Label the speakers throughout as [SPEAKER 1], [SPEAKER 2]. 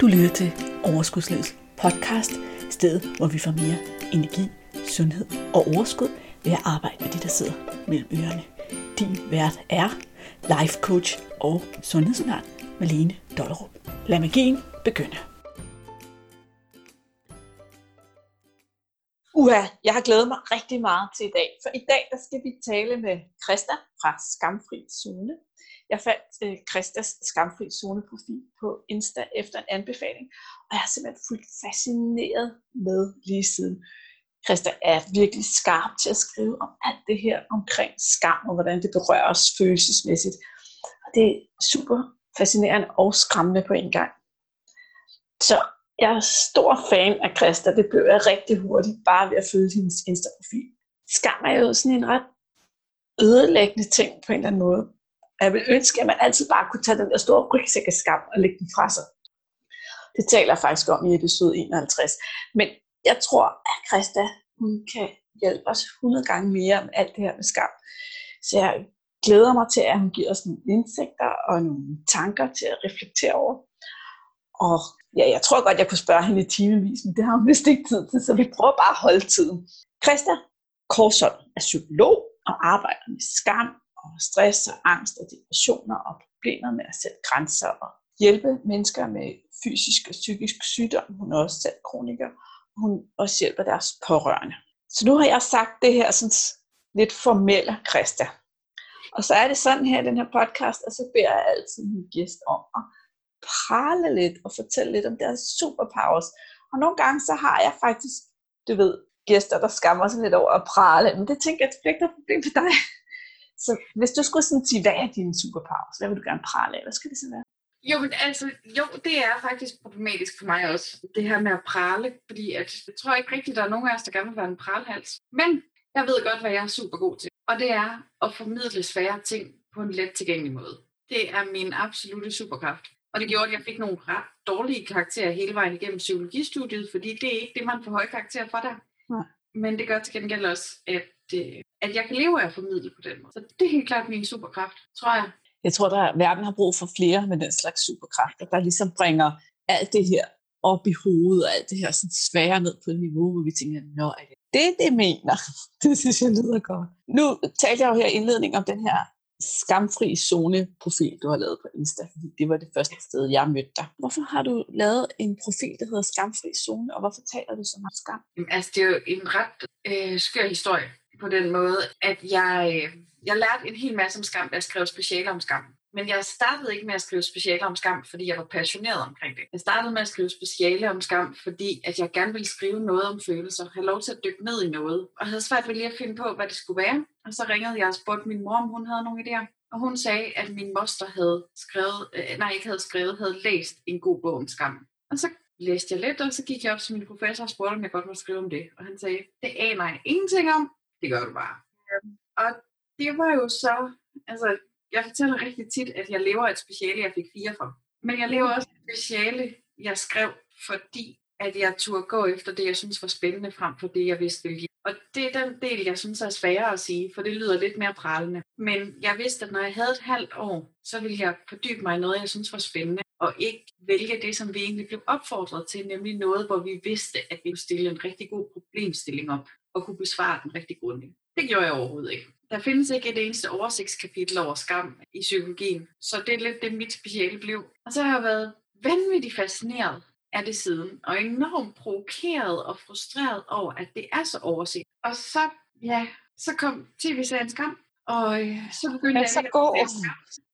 [SPEAKER 1] Du lytter til Overskudslivets podcast, stedet hvor vi får mere energi, sundhed og overskud ved at arbejde med de, der sidder mellem ørerne. Din vært er life coach og sundhedsundern Malene Dollerup. Lad magien begynde.
[SPEAKER 2] Uha, jeg har glædet mig rigtig meget til i dag, for i dag der skal vi tale med Christa fra Skamfri Zone. Jeg fandt øh, Christas skamfri zoneprofil på Insta efter en anbefaling, og jeg har simpelthen fuldt fascineret med lige siden. Christa er virkelig skarp til at skrive om alt det her omkring skam, og hvordan det berører os følelsesmæssigt. Og det er super fascinerende og skræmmende på en gang. Så jeg er stor fan af Christa. Det blev jeg rigtig hurtigt, bare ved at følge hendes Insta-profil. Skam er jo sådan en ret ødelæggende ting på en eller anden måde. Jeg vil ønske, at man altid bare kunne tage den der store rygsæk af skam og lægge den fra sig. Det taler jeg faktisk om i episode 51. Men jeg tror, at Christa hun kan hjælpe os 100 gange mere med alt det her med skam. Så jeg glæder mig til, at hun giver os nogle indsigter og nogle tanker til at reflektere over. Og ja, jeg tror godt, jeg kunne spørge hende i timevis, men det har hun vist ikke tid til, så vi prøver bare at holde tiden. Christa Korsholm er psykolog og arbejder med skam og stress og angst og depressioner og problemer med at sætte grænser og hjælpe mennesker med fysisk og psykisk sygdom. Hun er også selv kroniker. Og hun også hjælper deres pårørende. Så nu har jeg sagt det her sådan lidt formelle Christa. Og så er det sådan her i den her podcast, og så beder jeg altid min gæst om at prale lidt og fortælle lidt om deres superpowers. Og nogle gange så har jeg faktisk, du ved, gæster, der skammer sig lidt over at prale. Men det tænker jeg, det bliver ikke noget problem for dig. Så hvis du skulle sådan sige, hvad er dine superpowers? Hvad vil du gerne prale af? Hvad skal det så være?
[SPEAKER 3] Jo, men altså, jo, det er faktisk problematisk for mig også, det her med at prale, fordi at, jeg tror ikke rigtigt, der er nogen af os, der gerne vil være en pralhals. Men jeg ved godt, hvad jeg er super god til, og det er at formidle svære ting på en let tilgængelig måde. Det er min absolute superkraft. Og det gjorde, at jeg fik nogle ret dårlige karakterer hele vejen igennem psykologistudiet, fordi det er ikke det, man får høje karakterer for der. Ja. Men det gør til gengæld også, at øh, at jeg kan leve af at formidle på den måde. Så det er helt klart min superkraft, tror jeg.
[SPEAKER 2] Jeg tror, at verden har brug for flere med den slags superkræfter, der ligesom bringer alt det her op i hovedet, og alt det her sådan svære ned på et niveau, hvor vi tænker, nå, er det det, det mener? det synes jeg lyder godt. Nu talte jeg jo her i indledning om den her skamfri zone-profil, du har lavet på Insta, fordi det var det første sted, jeg mødte dig. Hvorfor har du lavet en profil, der hedder skamfri zone, og hvorfor taler du så meget skam?
[SPEAKER 3] Altså, det er jo en ret øh, skør historie på den måde, at jeg, øh, jeg lærte en hel masse om skam, da jeg skrev specialer om skam. Men jeg startede ikke med at skrive specialer om skam, fordi jeg var passioneret omkring det. Jeg startede med at skrive specialer om skam, fordi at jeg gerne ville skrive noget om følelser, have lov til at dykke ned i noget, og havde svært ved lige at finde på, hvad det skulle være. Og så ringede jeg og spurgte min mor, om hun havde nogle idéer. Og hun sagde, at min moster havde skrevet, øh, nej, ikke havde skrevet, havde læst en god bog om skam. Og så læste jeg lidt, og så gik jeg op til min professor og spurgte, om jeg godt måtte skrive om det. Og han sagde, det aner jeg ingenting om, det gør du bare. Ja. Og det var jo så, altså, jeg fortæller rigtig tit, at jeg lever et speciale, jeg fik fire for. Men jeg lever også et speciale, jeg skrev, fordi at jeg turde gå efter det, jeg synes var spændende, frem for det, jeg vidste ville Og det er den del, jeg synes er sværere at sige, for det lyder lidt mere prallende. Men jeg vidste, at når jeg havde et halvt år, så ville jeg fordybe mig i noget, jeg synes var spændende, og ikke vælge det, som vi egentlig blev opfordret til, nemlig noget, hvor vi vidste, at vi kunne stille en rigtig god problemstilling op og kunne besvare den rigtig grundigt. Det gjorde jeg overhovedet ikke. Der findes ikke et eneste oversigtskapitel over skam i psykologien, så det er lidt det, mit speciale blev. Og så har jeg været vanvittigt fascineret af det siden, og enormt provokeret og frustreret over, at det er så oversigt. Og så, ja, så kom tv-serien Skam, og øh, så begyndte jeg
[SPEAKER 2] så gå.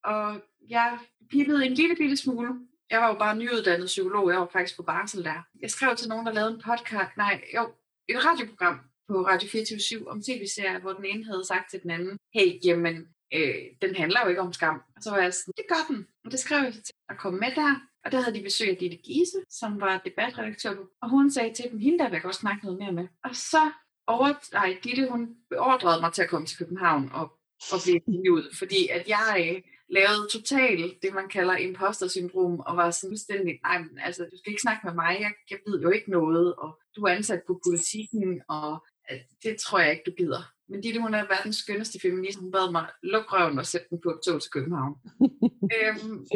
[SPEAKER 3] og jeg pippede en lille bitte smule. Jeg var jo bare nyuddannet psykolog, jeg var faktisk på barsel der. Jeg skrev til nogen, der lavede en podcast, nej, jo, et radioprogram, på Radio 24 om tv-serier, hvor den ene havde sagt til den anden, hey, jamen, øh, den handler jo ikke om skam. Og så var jeg sådan, det gør den. Og det skrev jeg til at komme med der. Og der havde de besøg af Ditte Giese, som var debatredaktør. Og hun sagde til dem, hende der vil jeg godt snakke noget mere med. Og så over, nej, Ditte, hun beordrede mig til at komme til København og, og blive interviewet, fordi at jeg øh, lavede totalt det, man kalder imposter-syndrom, og var sådan fuldstændig, nej, men altså, du skal ikke snakke med mig, jeg, jeg ved jo ikke noget, og du er ansat på politikken, og det tror jeg ikke, du gider. Men Ditte, hun er verdens skønneste feminist. Hun bad mig lukke røven og sætte den på et tog til København. øhm,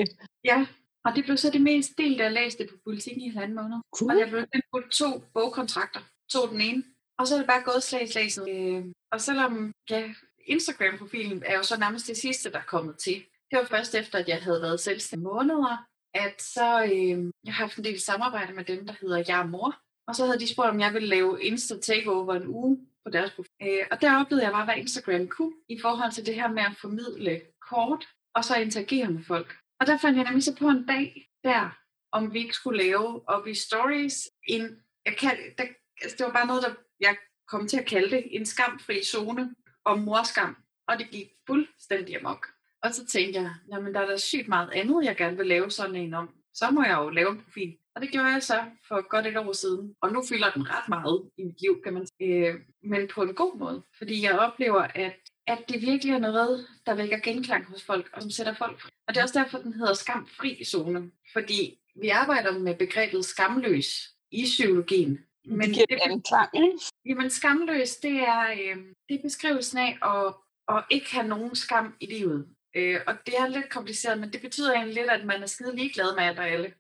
[SPEAKER 3] ja, Og det blev så det mest del, jeg læste på politikken i halvanden måned.
[SPEAKER 1] Cool.
[SPEAKER 3] Og jeg blev tilbudt to bogkontrakter. To den ene. Og så er det bare gået slag i slag. Øh, og selvom ja, Instagram-profilen er jo så nærmest det sidste, der er kommet til. Det var først efter, at jeg havde været selvstændig måneder, at så øh, jeg har haft en del samarbejde med dem, der hedder Jeg er mor. Og så havde de spurgt, om jeg ville lave Insta Takeover en uge på deres profil. Øh, og der oplevede jeg bare, hvad Instagram kunne i forhold til det her med at formidle kort, og så interagere med folk. Og der fandt jeg nemlig så på en dag der, om vi ikke skulle lave op i stories en, jeg kan, der, altså det var bare noget, der jeg kom til at kalde det, en skamfri zone om morskam. Og det gik fuldstændig amok. Og så tænkte jeg, jamen der er da sygt meget andet, jeg gerne vil lave sådan en om. Så må jeg jo lave en profil. Og det gjorde jeg så for godt et år siden. Og nu fylder den ret meget i mit liv, kan man sige. Øh, men på en god måde. Fordi jeg oplever, at, at det virkelig er noget, der vækker genklang hos folk, og som sætter folk fri. Og det er også derfor, den hedder skamfri zone. Fordi vi arbejder med begrebet skamløs i psykologien.
[SPEAKER 2] Men det giver det, en klang, ikke?
[SPEAKER 3] Jamen skamløs, det er, øh, det er beskrivelsen af at, at ikke have nogen skam i livet. Øh, og det er lidt kompliceret, men det betyder egentlig lidt, at man er skide ligeglad med alt og alle,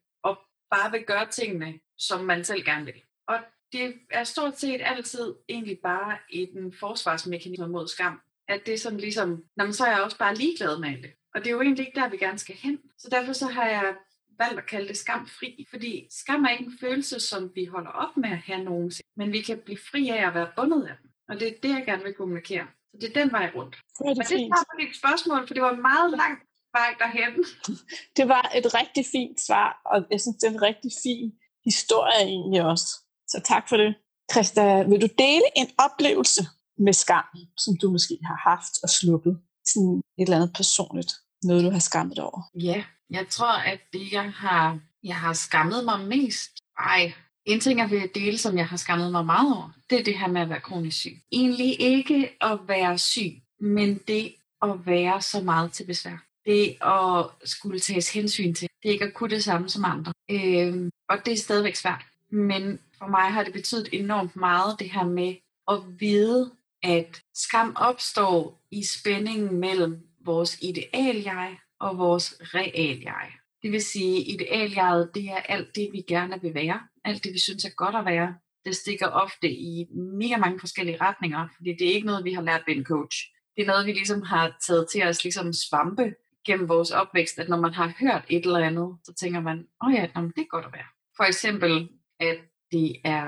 [SPEAKER 3] bare vil gøre tingene, som man selv gerne vil. Og det er stort set altid egentlig bare en forsvarsmekanisme mod skam. At det er sådan ligesom, når så er jeg også bare ligeglad med det. Og det er jo egentlig ikke der, vi gerne skal hen. Så derfor så har jeg valgt at kalde det skamfri, fordi skam er ikke en følelse, som vi holder op med at have nogensinde, men vi kan blive fri af at være bundet af den. Og det er det, jeg gerne vil kommunikere. Så det er den vej rundt.
[SPEAKER 2] Det er det
[SPEAKER 3] Men det på dit spørgsmål, for det var meget lang vej derhen.
[SPEAKER 2] Det var et rigtig fint svar, og jeg synes, det er en rigtig fin historie egentlig også. Så tak for det. Christa, vil du dele en oplevelse med skam, som du måske har haft og sluppet? Sådan et eller andet personligt. Noget, du har skammet over.
[SPEAKER 3] Ja, jeg tror, at det, jeg har, jeg har skammet mig mest, ej, en ting, jeg vil dele, som jeg har skammet mig meget over, det er det her med at være kronisk syg. Egentlig ikke at være syg, men det at være så meget til besvær. Det at skulle tages hensyn til. Det er ikke at kunne det samme som andre. Øh, og det er stadigvæk svært. Men for mig har det betydet enormt meget, det her med at vide, at skam opstår i spændingen mellem vores ideal-jeg og vores real-jeg. Det vil sige, idealjeget, det er alt det, vi gerne vil være. Alt det, vi synes er godt at være. Det stikker ofte i mega mange forskellige retninger, fordi det er ikke noget, vi har lært ved en coach. Det er noget, vi ligesom har taget til os ligesom svampe gennem vores opvækst, at når man har hørt et eller andet, så tænker man, åh oh ja, jamen, men det er godt at være. For eksempel, at det er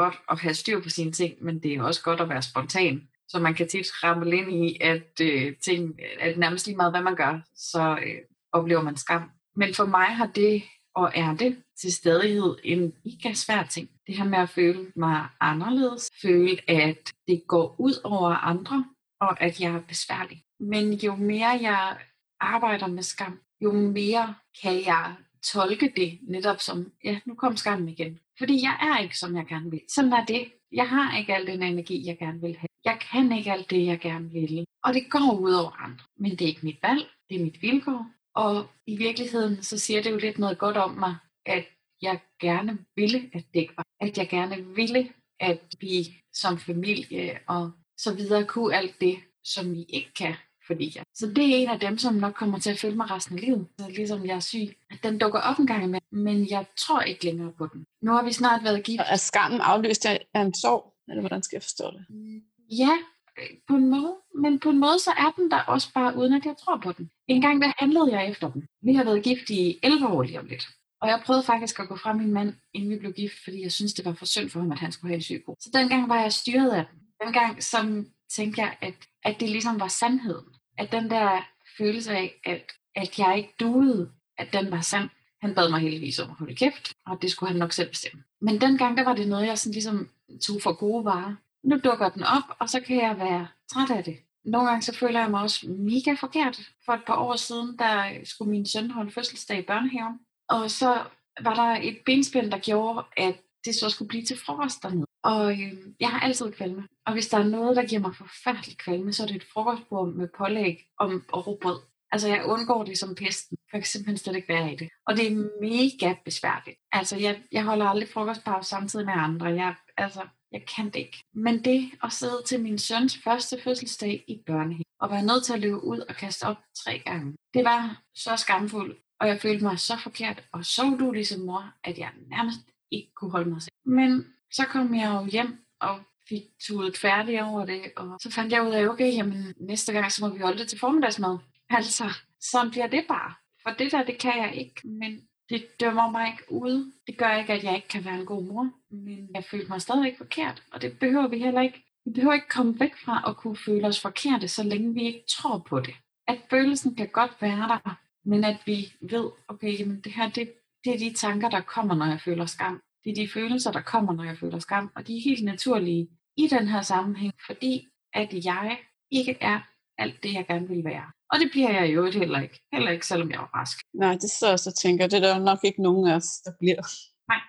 [SPEAKER 3] godt at have styr på sine ting, men det er også godt at være spontan. Så man kan tit ramle ind i, at, øh, ting, at nærmest lige meget hvad man gør, så øh, oplever man skam. Men for mig har det, og er det til stadighed, en ikke svær ting. Det her med at føle mig anderledes, føle at det går ud over andre, og at jeg er besværlig. Men jo mere jeg arbejder med skam, jo mere kan jeg tolke det netop som, ja, nu kom skammen igen. Fordi jeg er ikke, som jeg gerne vil. Sådan er det. Jeg har ikke al den energi, jeg gerne vil have. Jeg kan ikke alt det, jeg gerne vil. Og det går ud over andre. Men det er ikke mit valg. Det er mit vilkår. Og i virkeligheden, så siger det jo lidt noget godt om mig, at jeg gerne ville, at det ikke var. At jeg gerne ville, at vi som familie og så videre kunne alt det, som vi ikke kan, fordi jeg. Så det er en af dem, som nok kommer til at følge mig resten af livet. Så ligesom jeg er syg. At den dukker op en gang imellem, men jeg tror ikke længere på den. Nu har vi snart været gift.
[SPEAKER 2] Og er skammen afløst af en sorg? Eller hvordan skal jeg forstå det?
[SPEAKER 3] Ja, øh, på en måde. Men på en måde, så er den der også bare, uden at jeg tror på den. En gang der handlede jeg efter den. Vi har været gift i 11 år lige om lidt. Og jeg prøvede faktisk at gå fra min mand, inden vi blev gift, fordi jeg synes det var for synd for ham, at han skulle have en psyko. Så dengang var jeg styret af den. Dengang som tænkte jeg, at, at det ligesom var sandheden. At den der følelse af, at, at jeg ikke duede, at den var sand. Han bad mig heldigvis om at holde kæft, og det skulle han nok selv bestemme. Men dengang, der var det noget, jeg sådan ligesom tog for gode varer. Nu dukker den op, og så kan jeg være træt af det. Nogle gange så føler jeg mig også mega forkert. For et par år siden, der skulle min søn holde fødselsdag i børnehaven. Og så var der et benspænd, der gjorde, at det så skulle blive til frokost dernede. Og øh, jeg har altid kvalme. Og hvis der er noget, der giver mig forfærdelig kvalme, så er det et frokostbord med pålæg om, og råbrød. Altså jeg undgår det som pesten. Jeg kan simpelthen slet ikke være i det. Og det er mega besværligt. Altså jeg, jeg holder aldrig frokostpause samtidig med andre. Jeg, altså, jeg kan det ikke. Men det at sidde til min søns første fødselsdag i børnehaven, og være nødt til at løbe ud og kaste op tre gange, det var så skamfuldt. Og jeg følte mig så forkert og så udulig som mor, at jeg nærmest ikke kunne holde mig selv. Men så kom jeg jo hjem og fik tudet færdig over det, og så fandt jeg ud af, okay, jamen næste gang, så må vi holde det til formiddagsmad. Altså, sådan bliver det bare. For det der, det kan jeg ikke, men det dømmer mig ikke ud. Det gør ikke, at jeg ikke kan være en god mor, men jeg følte mig stadigvæk forkert, og det behøver vi heller ikke. Vi behøver ikke komme væk fra at kunne føle os forkerte, så længe vi ikke tror på det. At følelsen kan godt være der, men at vi ved, okay, jamen det her, det, det er de tanker, der kommer, når jeg føler skam. Det er de følelser, der kommer, når jeg føler skam, og de er helt naturlige i den her sammenhæng, fordi at jeg ikke er alt det, jeg gerne vil være. Og det bliver jeg jo heller ikke. Heller ikke, selvom jeg er rask.
[SPEAKER 2] Nej, det så også tænker. Det er der nok ikke nogen af os, der bliver.
[SPEAKER 3] Nej.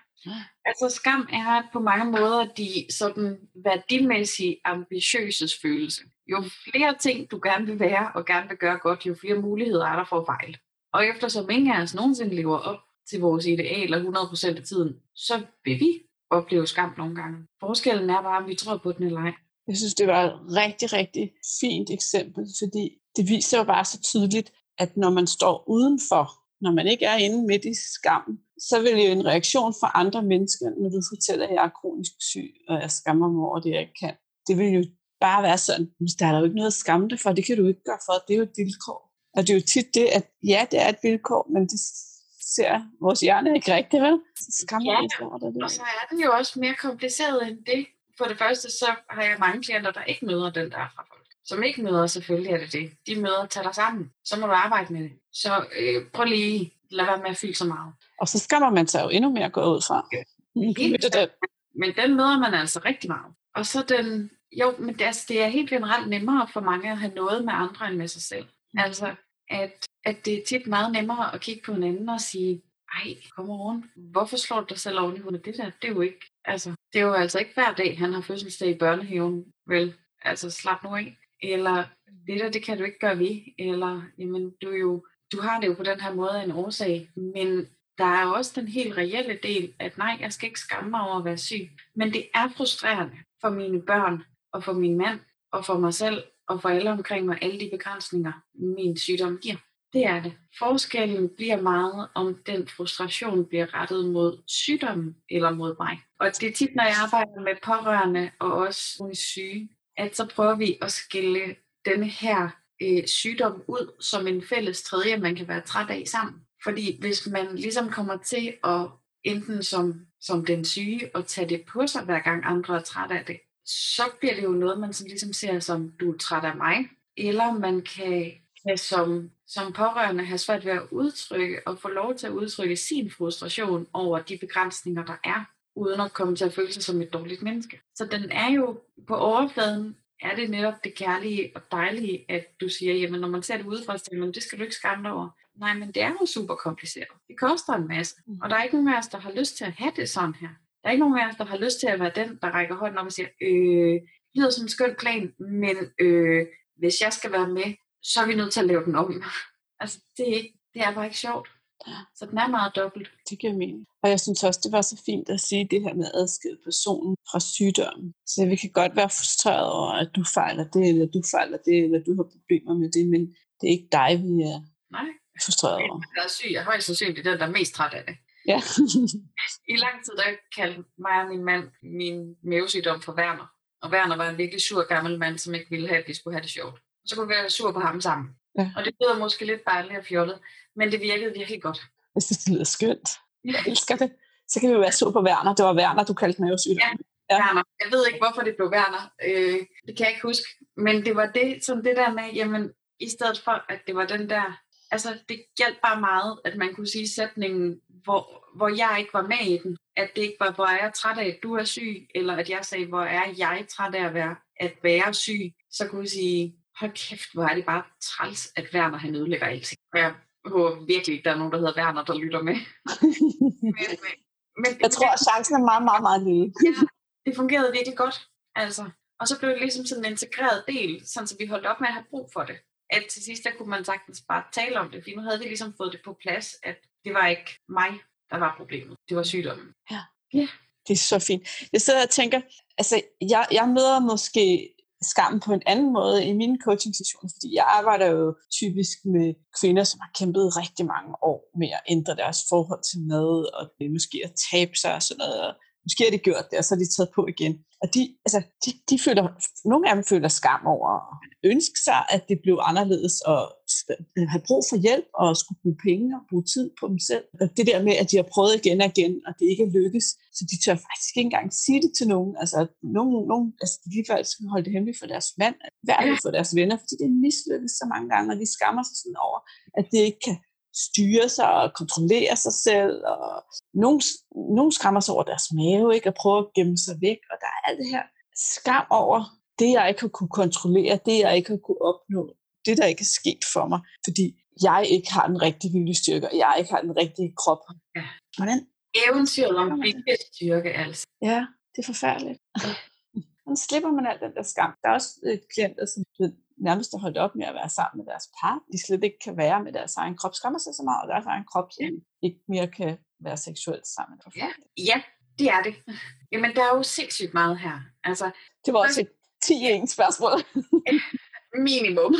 [SPEAKER 3] Altså skam er på mange måder de sådan værdimæssige ambitiøses følelse. Jo flere ting du gerne vil være og gerne vil gøre godt, jo flere muligheder er der for at fejle. Og eftersom ingen af os nogensinde lever op til vores idealer 100% af tiden, så vil vi opleve skam nogle gange. Forskellen er bare, om vi tror på den eller ej.
[SPEAKER 2] Jeg synes, det var et rigtig, rigtig fint eksempel, fordi det viser jo bare så tydeligt, at når man står udenfor, når man ikke er inde midt i skammen, så vil jo en reaktion fra andre mennesker, når du fortæller, at jeg er kronisk syg, og jeg skammer mig over det, jeg ikke kan. Det vil jo bare være sådan, der er der jo ikke noget at skamme dig for, det kan du ikke gøre for, det er jo et vilkår. Og det er jo tit det, at ja, det er et vilkår, men det ser vores hjerne ikke rigtigt, vel? Så skammer
[SPEAKER 3] Ja,
[SPEAKER 2] over det.
[SPEAKER 3] Og så er den jo også mere kompliceret end det. For det første, så har jeg mange klienter, der ikke møder den der fra folk. Som ikke møder, selvfølgelig er det det. De møder, tager dig sammen. Så må du arbejde med det. Så øh, prøv lige, lad være med at fylde så meget.
[SPEAKER 2] Og så skammer man sig jo endnu mere gå ud fra.
[SPEAKER 3] Helt
[SPEAKER 2] Det er det.
[SPEAKER 3] Men den møder man altså rigtig meget. Og så den, jo, men det, altså, det er helt generelt nemmere for mange at have noget med andre end med sig selv. Altså, at, at det er tit meget nemmere at kigge på hinanden anden og sige, ej, kom on, hvorfor slår du dig selv oven i hovedet? Det der, det er jo ikke, altså, det er jo altså ikke hver dag, han har fødselsdag i børnehaven, vel, altså slap nu af. Eller, det der, det kan du ikke gøre ved. Eller, jamen, du, jo, du har det jo på den her måde af en årsag. Men der er også den helt reelle del, at nej, jeg skal ikke skamme mig over at være syg. Men det er frustrerende for mine børn, og for min mand, og for mig selv, og for alle omkring mig, alle de begrænsninger, min sygdom giver. Det er det. Forskellen bliver meget, om den frustration bliver rettet mod sygdommen eller mod mig. Og det er tit, når jeg arbejder med pårørende og også nogle syge, at så prøver vi at skille den her øh, sygdom ud som en fælles tredje, man kan være træt af sammen. Fordi hvis man ligesom kommer til at enten som, som den syge og tage det på sig, hver gang andre er træt af det, så bliver det jo noget, man sådan ligesom ser som, du er træt af mig. Eller man kan, kan som, som pårørende have svært ved at udtrykke og få lov til at udtrykke sin frustration over de begrænsninger, der er, uden at komme til at føle sig som et dårligt menneske. Så den er jo på overfladen, er det netop det kærlige og dejlige, at du siger, jamen når man ser det udefra, så man, det skal du ikke skamme dig over. Nej, men det er jo super kompliceret. Det koster en masse. Og der er ikke nogen af os, der har lyst til at have det sådan her. Der er ikke nogen af os, der har lyst til at være den, der rækker hånden op og siger, øh, det lyder som en skøn plan, men øh, hvis jeg skal være med, så er vi nødt til at lave den om. Altså, det er, ikke, det er bare ikke sjovt. Så den er meget dobbelt.
[SPEAKER 2] Det giver mening. Og jeg synes også, det var så fint at sige det her med at adskille personen fra sygdommen. Så vi kan godt være frustreret over, at du fejler det, eller du fejler det, eller du har problemer med det, men det er ikke dig, vi er
[SPEAKER 3] Nej.
[SPEAKER 2] frustreret over.
[SPEAKER 3] Jeg er syg. Jeg er højst sandsynligt den, der er mest træt af det.
[SPEAKER 2] Ja.
[SPEAKER 3] I lang tid, der kaldte mig og min mand min mavesygdom for Werner. Og Werner var en virkelig sur gammel mand, som ikke ville have, at vi skulle have det sjovt. Så kunne vi være sur på ham sammen.
[SPEAKER 2] Ja.
[SPEAKER 3] Og det lyder måske lidt barnligt og fjollet, men det virkede virkelig godt.
[SPEAKER 2] Jeg synes, det lyder skønt. Jeg elsker det. Så kan vi jo være sur på Werner. Det var Werner, du kaldte mavesygdom.
[SPEAKER 3] Ja. Werner. Jeg ved ikke, hvorfor det blev Werner. Øh, det kan jeg ikke huske. Men det var det, som det der med, jamen, i stedet for, at det var den der... Altså, det hjalp bare meget, at man kunne sige sætningen, hvor, hvor jeg ikke var med i den. At det ikke var, hvor er jeg træt af, at du er syg, eller at jeg sagde, hvor er jeg træt af at være, at være syg. Så kunne jeg sige, hold kæft, hvor er det bare træls, at Werner han ødelægger alting. Og jeg håber virkelig ikke, der er nogen, der hedder Werner, der lytter med. men, men, men,
[SPEAKER 2] Jeg tror, at chancen er meget, meget, meget lille.
[SPEAKER 3] det fungerede virkelig godt. Altså. Og så blev det ligesom sådan en integreret del, sådan så vi holdt op med at have brug for det. At til sidst, der kunne man sagtens bare tale om det, fordi nu havde vi ligesom fået det på plads, at det var ikke mig, der var problemet. Det var sygdommen.
[SPEAKER 2] Det er så fint. Jeg sidder og tænker, altså jeg, jeg møder måske skammen på en anden måde i mine coaching sessioner, fordi jeg arbejder jo typisk med kvinder, som har kæmpet rigtig mange år med at ændre deres forhold til mad, og måske at tabe sig og sådan noget. Måske har de gjort det, og så er de taget på igen. Og de, altså, de, de føler, nogle af dem føler skam over at ønske sig, at det blev anderledes, og øh, have brug for hjælp, og skulle bruge penge og bruge tid på dem selv. Og det der med, at de har prøvet igen og igen, og det ikke lykkes, så de tør faktisk ikke engang sige det til nogen. Altså, nogen, nogen altså, de faktisk skal holde det hemmeligt for deres mand, værdigt for deres venner, fordi det er mislykkes så mange gange, og de skammer sig sådan over, at det ikke kan styre sig og kontrollere sig selv. Og nogen, nogen skammer sig over deres mave, ikke? og prøver at gemme sig væk. Og der er alt det her skam over det, jeg ikke har kunne kontrollere, det, jeg ikke har kunne opnå, det, der ikke er sket for mig, fordi jeg ikke har den rigtige viljestyrke, og jeg ikke har den rigtige krop.
[SPEAKER 3] Ja.
[SPEAKER 2] Hvordan?
[SPEAKER 3] Eventyret om viljestyrke, altså.
[SPEAKER 2] Ja, det er forfærdeligt. Hvordan slipper man alt den der skam? Der er også øh, klienter, som nærmest har holdt op med at være sammen med deres par. De slet ikke kan være med deres egen krop. Skammer sig så meget, og deres egen krop, de ikke mere kan være seksuelt sammen.
[SPEAKER 3] Ja. ja, det er det. Jamen, der er jo sindssygt meget her. Altså,
[SPEAKER 2] det var også et 10-1 spørgsmål.
[SPEAKER 3] Minimum.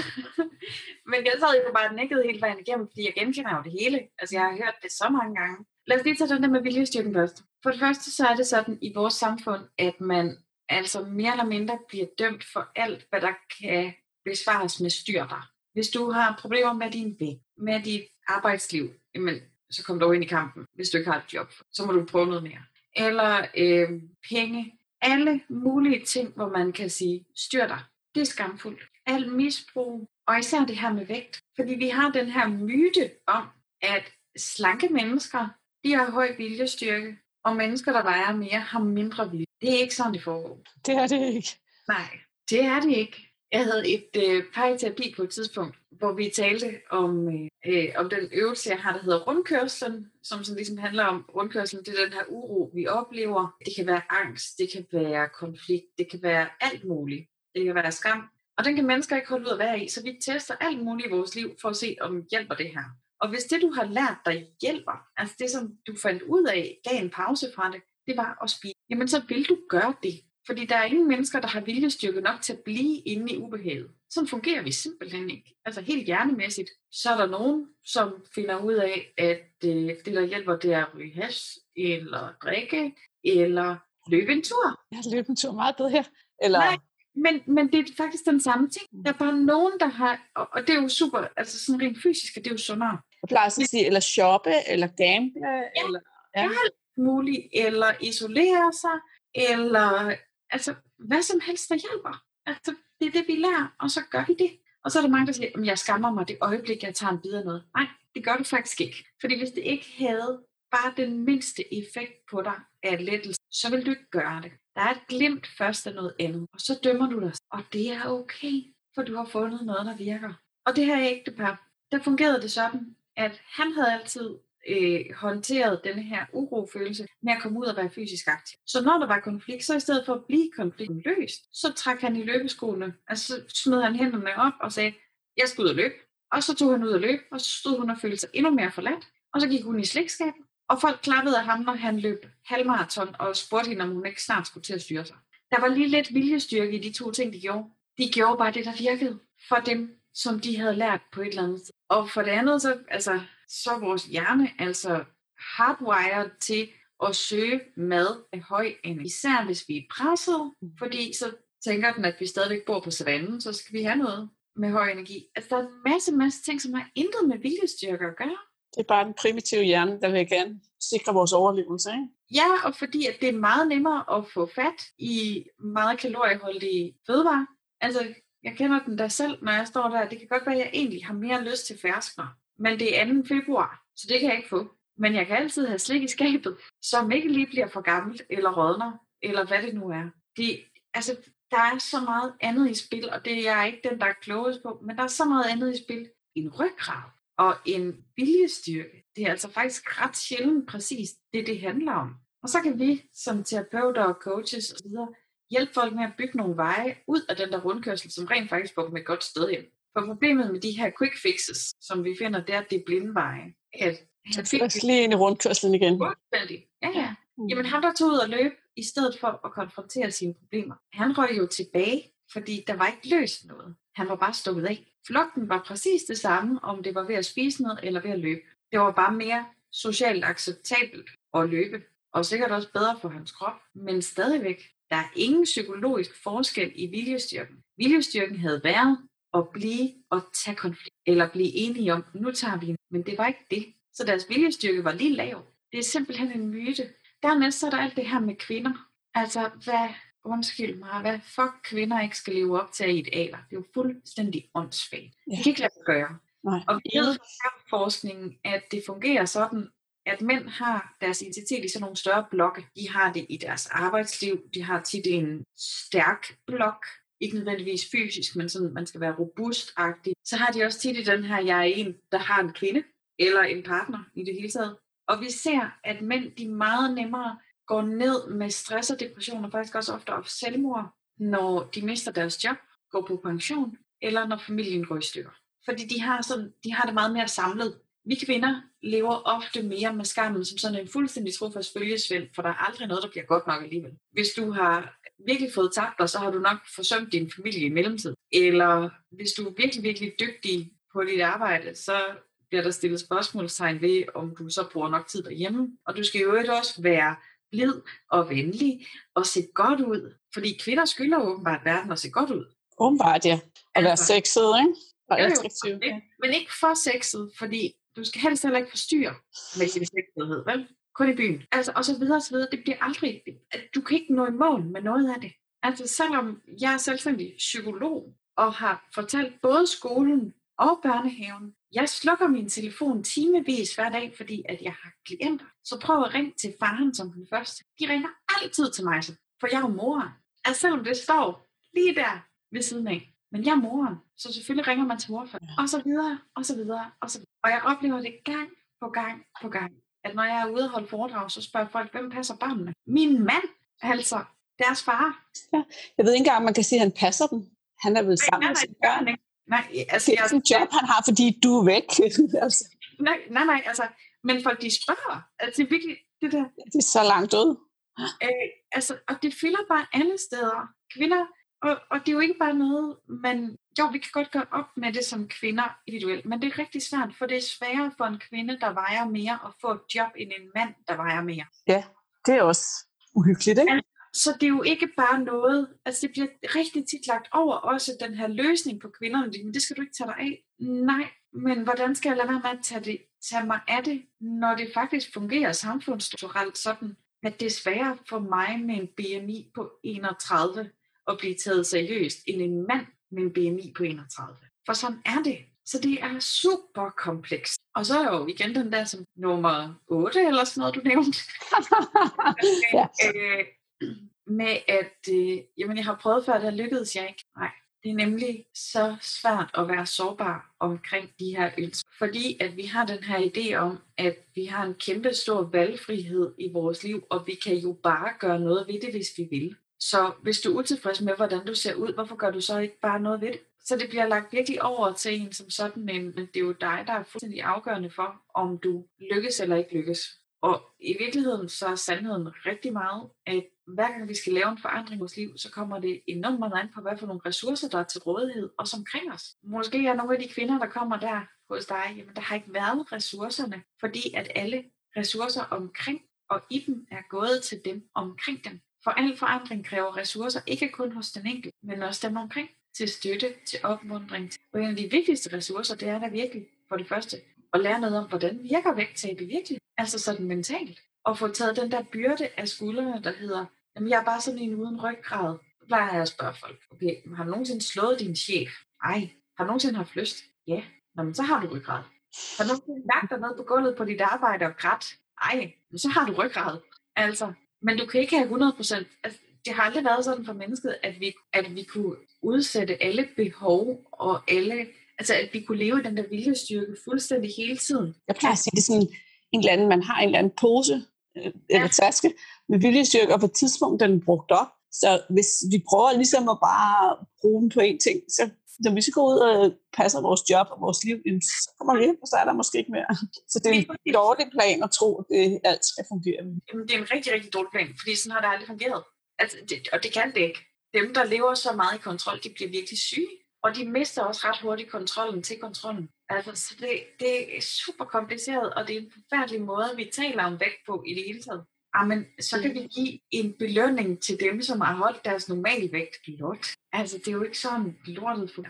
[SPEAKER 3] Men jeg sad jo bare nikket hele vejen igennem, fordi jeg genkender jo det hele. Altså, jeg har hørt det så mange gange. Lad os lige tage den der med viljestyrken først. For det første, så er det sådan i vores samfund, at man altså mere eller mindre bliver dømt for alt, hvad der kan besvares med styr dig. Hvis du har problemer med din vægt, med dit arbejdsliv, jamen, så kom du ind i kampen. Hvis du ikke har et job, så må du prøve noget mere. Eller øh, penge. Alle mulige ting, hvor man kan sige, styr dig. Det er skamfuldt. Al misbrug, og især det her med vægt. Fordi vi har den her myte om, at slanke mennesker, de har høj viljestyrke, og mennesker, der vejer mere, har mindre vilje. Det er ikke sådan, det foregår.
[SPEAKER 2] Det er det ikke.
[SPEAKER 3] Nej, det er det ikke. Jeg havde et øh, par i terapi på et tidspunkt, hvor vi talte om, øh, øh, om den øvelse, jeg har, der hedder rundkørslen, som sådan ligesom handler om rundkørslen. Det er den her uro, vi oplever. Det kan være angst, det kan være konflikt, det kan være alt muligt. Det kan være skam. Og den kan mennesker ikke holde ud at være i, så vi tester alt muligt i vores liv for at se, om hjælper det her. Og hvis det, du har lært dig, hjælper, altså det, som du fandt ud af, gav en pause fra det, det var at spise, jamen så vil du gøre det. Fordi der er ingen mennesker, der har viljestyrke nok til at blive inde i ubehaget. Sådan fungerer vi simpelthen ikke. Altså helt hjernemæssigt. Så er der nogen, som finder ud af, at øh, det, der hjælper, det er at ryge hash, eller drikke, eller løbe en tur.
[SPEAKER 2] Jeg har løbet en tur meget bedre her. Eller...
[SPEAKER 3] Nej, men, men det er faktisk den samme ting. Der er bare nogen, der har, og, og det er jo super, altså sådan rent fysisk, det er jo sundere.
[SPEAKER 2] Jeg plejer at sige, eller shoppe, eller gamble,
[SPEAKER 3] ja,
[SPEAKER 2] eller...
[SPEAKER 3] Ja. alt muligt, eller isolere sig, eller altså, hvad som helst, der hjælper. Altså, det er det, vi lærer, og så gør vi det. Og så er der mange, der siger, at jeg skammer mig det øjeblik, jeg tager en bid af noget. Nej, det gør du faktisk ikke. Fordi hvis det ikke havde bare den mindste effekt på dig af lettelse, så vil du ikke gøre det. Der er et glimt først af noget andet, og så dømmer du dig. Og det er okay, for du har fundet noget, der virker. Og det her ægtepar, der fungerede det sådan, at han havde altid øh, håndteret den her urofølelse med at komme ud og være fysisk aktiv. Så når der var konflikt, så i stedet for at blive konflikten løst, så trak han i løbeskoene, altså så smed han hænderne op og sagde, jeg skal ud og løbe. Og så tog han ud og løb, og så stod hun og følte sig endnu mere forladt. Og så gik hun i slikskabet, og folk klappede af ham, når han løb halvmarathon og spurgte hende, om hun ikke snart skulle til at styre sig. Der var lige lidt viljestyrke i de to ting, de gjorde. De gjorde bare det, der virkede for dem, som de havde lært på et eller andet. Og for det andet, så, altså, så er vores hjerne altså hardwired til at søge mad af høj energi. Især hvis vi er presset, fordi så tænker den, at vi stadigvæk bor på savannen, så skal vi have noget med høj energi. Altså, der er en masse, masse ting, som har intet med viljestyrke at gøre.
[SPEAKER 2] Det er bare den primitive hjerne, der vil gerne sikre vores overlevelse, ikke?
[SPEAKER 3] Ja, og fordi at det er meget nemmere at få fat i meget kalorieholdige fødevarer. Altså, jeg kender den der selv, når jeg står der. Det kan godt være, at jeg egentlig har mere lyst til ferskner. Men det er 2. februar, så det kan jeg ikke få. Men jeg kan altid have slik i skabet, som ikke lige bliver for gammelt, eller rådner, eller hvad det nu er. Det, altså, der er så meget andet i spil, og det er jeg ikke den, der er klogest på, men der er så meget andet i spil. En ryggrad og en viljestyrke. Det er altså faktisk ret sjældent præcis det, det handler om. Og så kan vi som terapeuter og coaches osv. hjælpe folk med at bygge nogle veje ud af den der rundkørsel, som rent faktisk får dem et godt sted hen. For problemet med de her quick fixes, som vi finder, det er, at det er blindveje. At
[SPEAKER 2] han fik lige ind i rundkørslen igen.
[SPEAKER 3] Fuldstændig. Ja, ja. Jamen ham, der tog ud og løb, i stedet for at konfrontere sine problemer, han røg jo tilbage fordi der var ikke løst noget. Han var bare stukket af. Flugten var præcis det samme, om det var ved at spise noget eller ved at løbe. Det var bare mere socialt acceptabelt at løbe, og sikkert også bedre for hans krop, men stadigvæk, der er ingen psykologisk forskel i viljestyrken. Viljestyrken havde været at blive og tage konflikt, eller blive enige om, nu tager vi en. Men det var ikke det. Så deres viljestyrke var lige lav. Det er simpelthen en myte. Dernæst så er der alt det her med kvinder. Altså, hvad, undskyld mig, hvad fuck kvinder ikke skal leve op til i et alder. Det er jo fuldstændig åndssvagt. Ja. Det kan ikke lade sig gøre.
[SPEAKER 1] Nej.
[SPEAKER 3] Og vi ved fra forskningen, at det fungerer sådan, at mænd har deres identitet i sådan nogle større blokke. De har det i deres arbejdsliv, de har tit en stærk blok, ikke nødvendigvis fysisk, men sådan, man skal være robustagtig. Så har de også tit i den her, jeg er en, der har en kvinde, eller en partner i det hele taget. Og vi ser, at mænd, de meget nemmere går ned med stress og depression, og faktisk også ofte op selvmord, når de mister deres job, går på pension, eller når familien går i stykker. Fordi de har, sådan, de har det meget mere samlet. Vi kvinder lever ofte mere med skammen som sådan en fuldstændig trofast følgesvend, for der er aldrig noget, der bliver godt nok alligevel. Hvis du har virkelig fået tabt dig, så har du nok forsømt din familie i mellemtid. Eller hvis du er virkelig, virkelig dygtig på dit arbejde, så bliver der stillet spørgsmålstegn ved, om du så bruger nok tid derhjemme. Og du skal jo også være blid og venlig og se godt ud. Fordi kvinder skylder åbenbart verden at se godt ud.
[SPEAKER 2] Åbenbart, ja. Og være
[SPEAKER 3] Altså-
[SPEAKER 2] sexet, ikke? Og
[SPEAKER 3] Jo? Men ikke for sexet, fordi du skal helst heller ikke forstyrre med din sexethed, vel? Kun i byen. Altså, og så videre, og så videre. Det bliver aldrig... Du kan ikke nå i mål med noget af det. Altså, selvom jeg er selvstændig psykolog, og har fortalt både skolen og børnehaven, jeg slukker min telefon timevis hver dag, fordi at jeg har klienter. Så prøv at ringe til faren som den første. De ringer altid til mig, for jeg er moren. Altså selvom det står lige der ved siden af. Men jeg er moren, så selvfølgelig ringer man til mor. Og så videre, og så videre, og så videre. Og jeg oplever det gang på gang på gang, at når jeg er ude og holde foredrag, så spørger folk, hvem passer børnene? Min mand, altså deres far.
[SPEAKER 2] Jeg ved ikke engang, om man kan sige, at han passer dem. Han er vel sammen med sine børn.
[SPEAKER 3] ikke. Nej, altså,
[SPEAKER 2] Det er sådan en job, han har, fordi du er væk. altså,
[SPEAKER 3] nej, nej, nej, altså, men folk de spørger. Altså, det er virkelig det der,
[SPEAKER 2] det er så langt ud.
[SPEAKER 3] Øh, altså, og det fylder bare alle steder. Kvinder, og, og det er jo ikke bare noget, man... Jo, vi kan godt gøre op med det som kvinder individuelt, men det er rigtig svært, for det er sværere for en kvinde, der vejer mere, at få et job, end en mand, der vejer mere.
[SPEAKER 2] Det er også uhyggeligt, ikke?
[SPEAKER 3] Så det er jo ikke bare noget, altså det bliver rigtig tit lagt over også den her løsning på kvinderne, men det skal du ikke tage dig af. Nej, men hvordan skal jeg lade være med at tage, det, tage mig af det, når det faktisk fungerer samfundsstrukturelt sådan, at det er sværere for mig med en BMI på 31 at blive taget seriøst, end en mand med en BMI på 31. For sådan er det. Så det er super komplekst. Og så er jo igen den der som nummer 8 eller sådan noget, du nævnte.
[SPEAKER 2] Ja.
[SPEAKER 3] øh, med at, øh, jamen jeg har prøvet før, der lykkedes jeg ikke. Nej, det er nemlig så svært at være sårbar omkring de her ønsker. Fordi at vi har den her idé om, at vi har en kæmpe stor valgfrihed i vores liv, og vi kan jo bare gøre noget ved det, hvis vi vil. Så hvis du er utilfreds med, hvordan du ser ud, hvorfor gør du så ikke bare noget ved det? Så det bliver lagt virkelig over til en som sådan, men det er jo dig, der er fuldstændig afgørende for, om du lykkes eller ikke lykkes. Og i virkeligheden så er sandheden rigtig meget, at hver gang vi skal lave en forandring i vores liv, så kommer det enormt meget an på, hvad for nogle ressourcer, der er til rådighed, og som omkring os. Måske er nogle af de kvinder, der kommer der hos dig, jamen der har ikke været ressourcerne, fordi at alle ressourcer omkring og i dem er gået til dem omkring dem. For al forandring kræver ressourcer, ikke kun hos den enkelte, men også dem omkring, til støtte, til opmundring. Og en af de vigtigste ressourcer, det er da virkelig, for det første, at lære noget om, hvordan virker vægttab i virkeligheden. Altså sådan mentalt. Og få taget den der byrde af skuldrene, der hedder, jamen jeg er bare sådan en uden ryggrad. Så plejer jeg at spørge folk, okay, har du nogensinde slået din chef? Ej. Har du nogensinde haft lyst? Ja. Nå, men så har du ryggrad. Har du nogensinde lagt dig ned på gulvet på dit arbejde og grædt? Ej, men så har du ryggrad. Altså, men du kan ikke have 100%. Altså, det har aldrig været sådan for mennesket, at vi, at vi kunne udsætte alle behov og alle, altså at vi kunne leve i den der viljestyrke fuldstændig hele tiden.
[SPEAKER 2] Jeg plejer at sige, det er sådan en eller anden, man har en eller anden pose øh, eller taske med viljestyrke, og på et tidspunkt den er brugt op. Så hvis vi prøver ligesom at bare bruge den på én ting, så når vi skal gå ud og passe vores job og vores liv, så kommer vi hjem, og så er der måske ikke mere. Så det er en dårlig plan at tro, at det alt skal fungere.
[SPEAKER 3] Jamen, det er en rigtig, rigtig dårlig plan, fordi sådan har det aldrig fungeret. Altså, det, og det kan det ikke. dem, der lever så meget i kontrol, de bliver virkelig syge. Og de mister også ret hurtigt kontrollen til kontrollen. Altså, så det, det er super kompliceret, og det er en forfærdelig måde, vi taler om vægt på i det hele taget. Jamen, så kan vi give en belønning til dem, som har holdt deres normale vægt lort. Altså, det er jo ikke sådan lortet for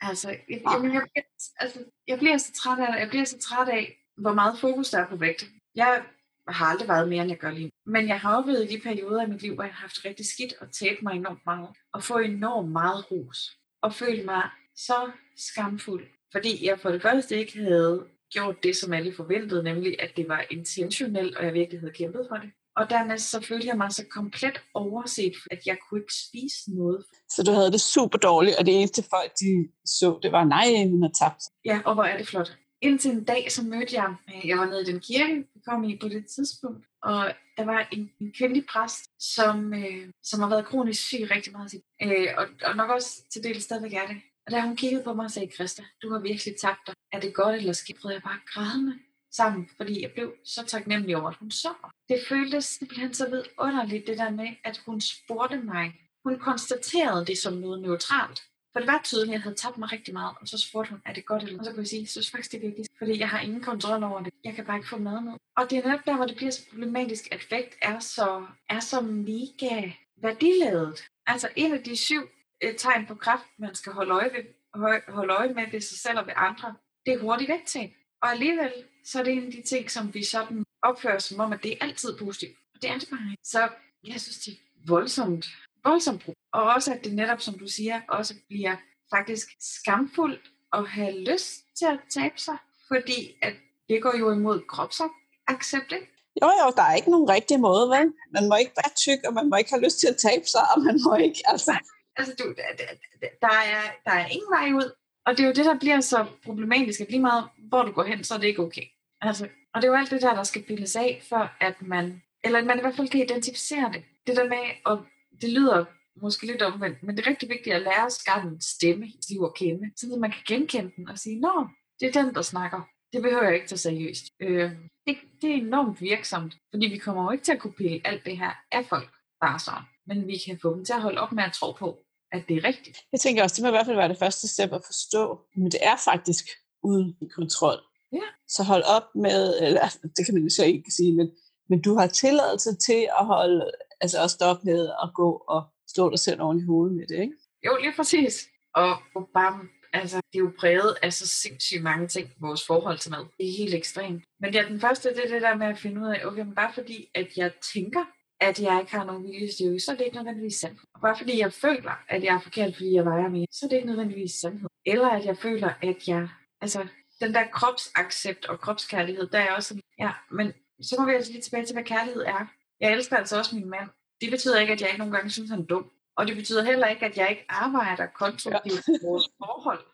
[SPEAKER 3] Altså, jeg, jeg, jeg, jeg, altså, jeg bliver så træt af Jeg bliver så træt af, hvor meget fokus der er på vægt. Jeg har aldrig været mere, end jeg gør lige Men jeg har oplevet i de perioder i mit liv, hvor jeg har haft rigtig skidt og tabt mig enormt meget. Og få enormt meget ros. Og føle mig så skamfuld. Fordi jeg for det første ikke havde gjort det, som alle forventede, nemlig at det var intentionelt, og jeg virkelig havde kæmpet for det. Og dernæst så følte jeg mig så komplet overset, at jeg kunne ikke spise noget.
[SPEAKER 2] Så du havde det super dårligt, og det eneste folk, de så, det var, nej, hun har tabt.
[SPEAKER 3] Ja, og hvor er det flot. Indtil en dag, så mødte jeg, jeg var nede i den kirke, vi kom i på det tidspunkt, og der var en, en kvindelig præst, som, øh, som har været kronisk syg rigtig meget. Øh, og, og nok også til del stadigvæk er det. Og da hun kiggede på mig og sagde, Christa, du har virkelig tabt dig. Er det godt eller skidt? Jeg bare grædende sammen, fordi jeg blev så taknemmelig over, at hun så mig. Det føltes simpelthen så vidunderligt, det der med, at hun spurgte mig. Hun konstaterede det som noget neutralt. For det var tydeligt, at jeg havde tabt mig rigtig meget, og så spurgte hun, er det godt eller Og så kunne jeg sige, jeg synes faktisk, det er vigtigt, fordi jeg har ingen kontrol over det. Jeg kan bare ikke få mad med. Og det er netop der, hvor det bliver så problematisk, at vægt er så, er så mega værdiladet. Altså en af de syv øh, tegn på kraft, man skal holde øje, ved, holde øje med ved sig selv og ved andre, det er hurtigt vægttab. Og alligevel, så er det en af de ting, som vi sådan opfører som om, at det er altid positivt. Og det er det bare ikke. Så jeg synes, det er voldsomt, voldsomt brug. Og også, at det netop, som du siger, også bliver faktisk skamfuldt at have lyst til at tabe sig. Fordi at det går jo imod kropsaccept, ikke?
[SPEAKER 2] Jo, jo, der er ikke nogen rigtig måde, vel? Man må ikke være tyk, og man må ikke have lyst til at tabe sig, og man må ikke, altså...
[SPEAKER 3] Altså, du, der, er, der er ingen vej ud. Og det er jo det, der bliver så problematisk, at lige meget hvor du går hen, så er det ikke okay. Altså, og det er jo alt det der, der skal pilles af, for at man, eller at man i hvert fald kan identificere det. Det der med, og det lyder måske lidt omvendt, men det er rigtig vigtigt at lære skatten stemme i liv og kende, så man kan genkende den og sige, nå, det er den, der snakker. Det behøver jeg ikke tage seriøst. Øh, det, det er enormt virksomt, fordi vi kommer jo ikke til at kunne pille alt det her af folk bare sådan. Men vi kan få dem til at holde op med at tro på, at det er rigtigt.
[SPEAKER 2] Jeg tænker også, det må i hvert fald være det første step at forstå, men det er faktisk uden kontrol.
[SPEAKER 3] Ja.
[SPEAKER 2] Så hold op med, eller det kan man jo så ikke sige, men, men du har tilladelse til at holde, altså at stoppe med at gå og stå dig selv oven i hovedet med det, ikke?
[SPEAKER 3] Jo, lige præcis. Og bare, altså, det er jo præget af så sindssygt mange ting, vores forhold til mad. Det er helt ekstremt. Men ja, den første, det er det der med at finde ud af, okay, men bare fordi, at jeg tænker, at jeg ikke har nogen viljestyrke, så er det ikke nødvendigvis sandt. Og bare fordi jeg føler, at jeg er forkert, fordi jeg vejer mere, så er det ikke nødvendigvis sandhed. Eller at jeg føler, at jeg, altså den der kropsaccept og kropskærlighed, der er også ja, men så må vi altså lige tilbage til, hvad kærlighed er. Jeg elsker altså også min mand. Det betyder ikke, at jeg ikke nogle gange synes, han er dum. Og det betyder heller ikke, at jeg ikke arbejder konstruktivt ja. vores forhold.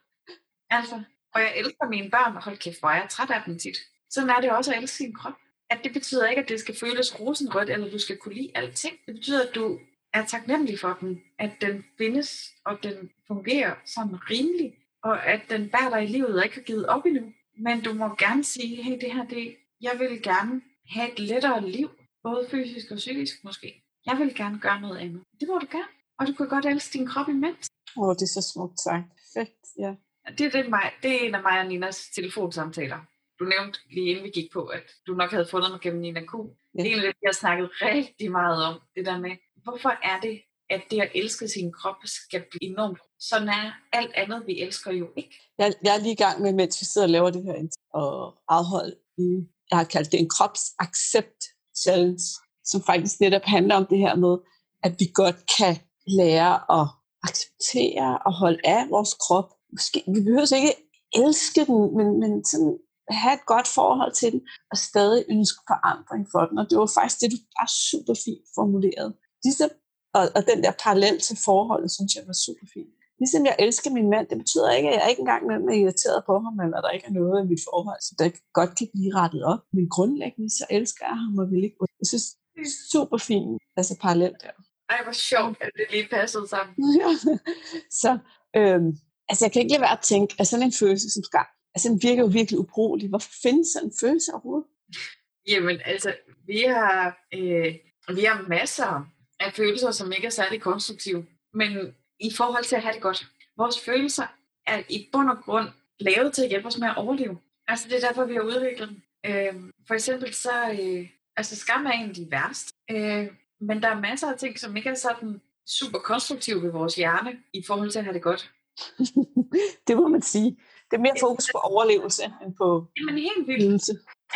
[SPEAKER 3] Altså, og jeg elsker mine børn, og hold kæft, hvor jeg er træt af dem tit. Sådan er det også at elske sin krop at det betyder ikke, at det skal føles rosenrødt, eller du skal kunne lide alting. Det betyder, at du er taknemmelig for den, at den findes, og den fungerer sådan rimelig, og at den bærer dig i livet og ikke har givet op endnu. Men du må gerne sige, hey, det her, det, jeg vil gerne have et lettere liv, både fysisk og psykisk måske. Jeg vil gerne gøre noget andet. Det må du gerne. Og du kan godt elske din krop imens.
[SPEAKER 2] Åh, oh, det er så smukt sagt. Perfekt, ja.
[SPEAKER 3] Det er, det, det er en af mig og Ninas telefonsamtaler du nævnte lige inden vi gik på, at du nok havde fundet mig gennem Nina Q. Ja. Det er en af det, vi har snakket rigtig meget om, det der med, hvorfor er det, at det at elske sin krop skal blive enormt. Sådan er alt andet, vi elsker jo ikke.
[SPEAKER 2] Jeg, jeg er lige i gang med, mens vi sidder og laver det her og afholde i, jeg har kaldt det en kropsaccept challenge, som faktisk netop handler om det her med, at vi godt kan lære at acceptere og holde af vores krop. Måske, vi behøver ikke elske den, men, men sådan have et godt forhold til den, og stadig ønske forandring for den. Og det var faktisk det, du var super fint formuleret. Ligesom, og, og den der parallel til forholdet, synes jeg var super fint. Ligesom jeg elsker min mand, det betyder ikke, at jeg ikke engang er irriteret på ham, eller der ikke er noget i mit forhold, så der godt kan blive rettet op. Men grundlæggende, så elsker jeg ham og vil ikke. Jeg synes, det er super fint, altså parallelt der.
[SPEAKER 3] Ej, hvor sjovt, at det lige passede sammen.
[SPEAKER 2] Så øhm, altså, jeg kan ikke lade være at tænke, at sådan en følelse som skam, Altså, den virker jo virkelig ubrugelig. Hvorfor findes sådan en følelse overhovedet?
[SPEAKER 3] Jamen, altså, vi har, øh, vi har masser af følelser, som ikke er særlig konstruktive. men i forhold til at have det godt. Vores følelser er i bund og grund lavet til at hjælpe os med at overleve. Altså det er derfor, vi har udviklet dem. Øh, for eksempel så, øh, altså skam er en af de værste, øh, men der er masser af ting, som ikke er sådan super konstruktive ved vores hjerne i forhold til at have det godt.
[SPEAKER 2] det må man sige. Det er mere fokus på overlevelse end på
[SPEAKER 3] Jamen helt vildt.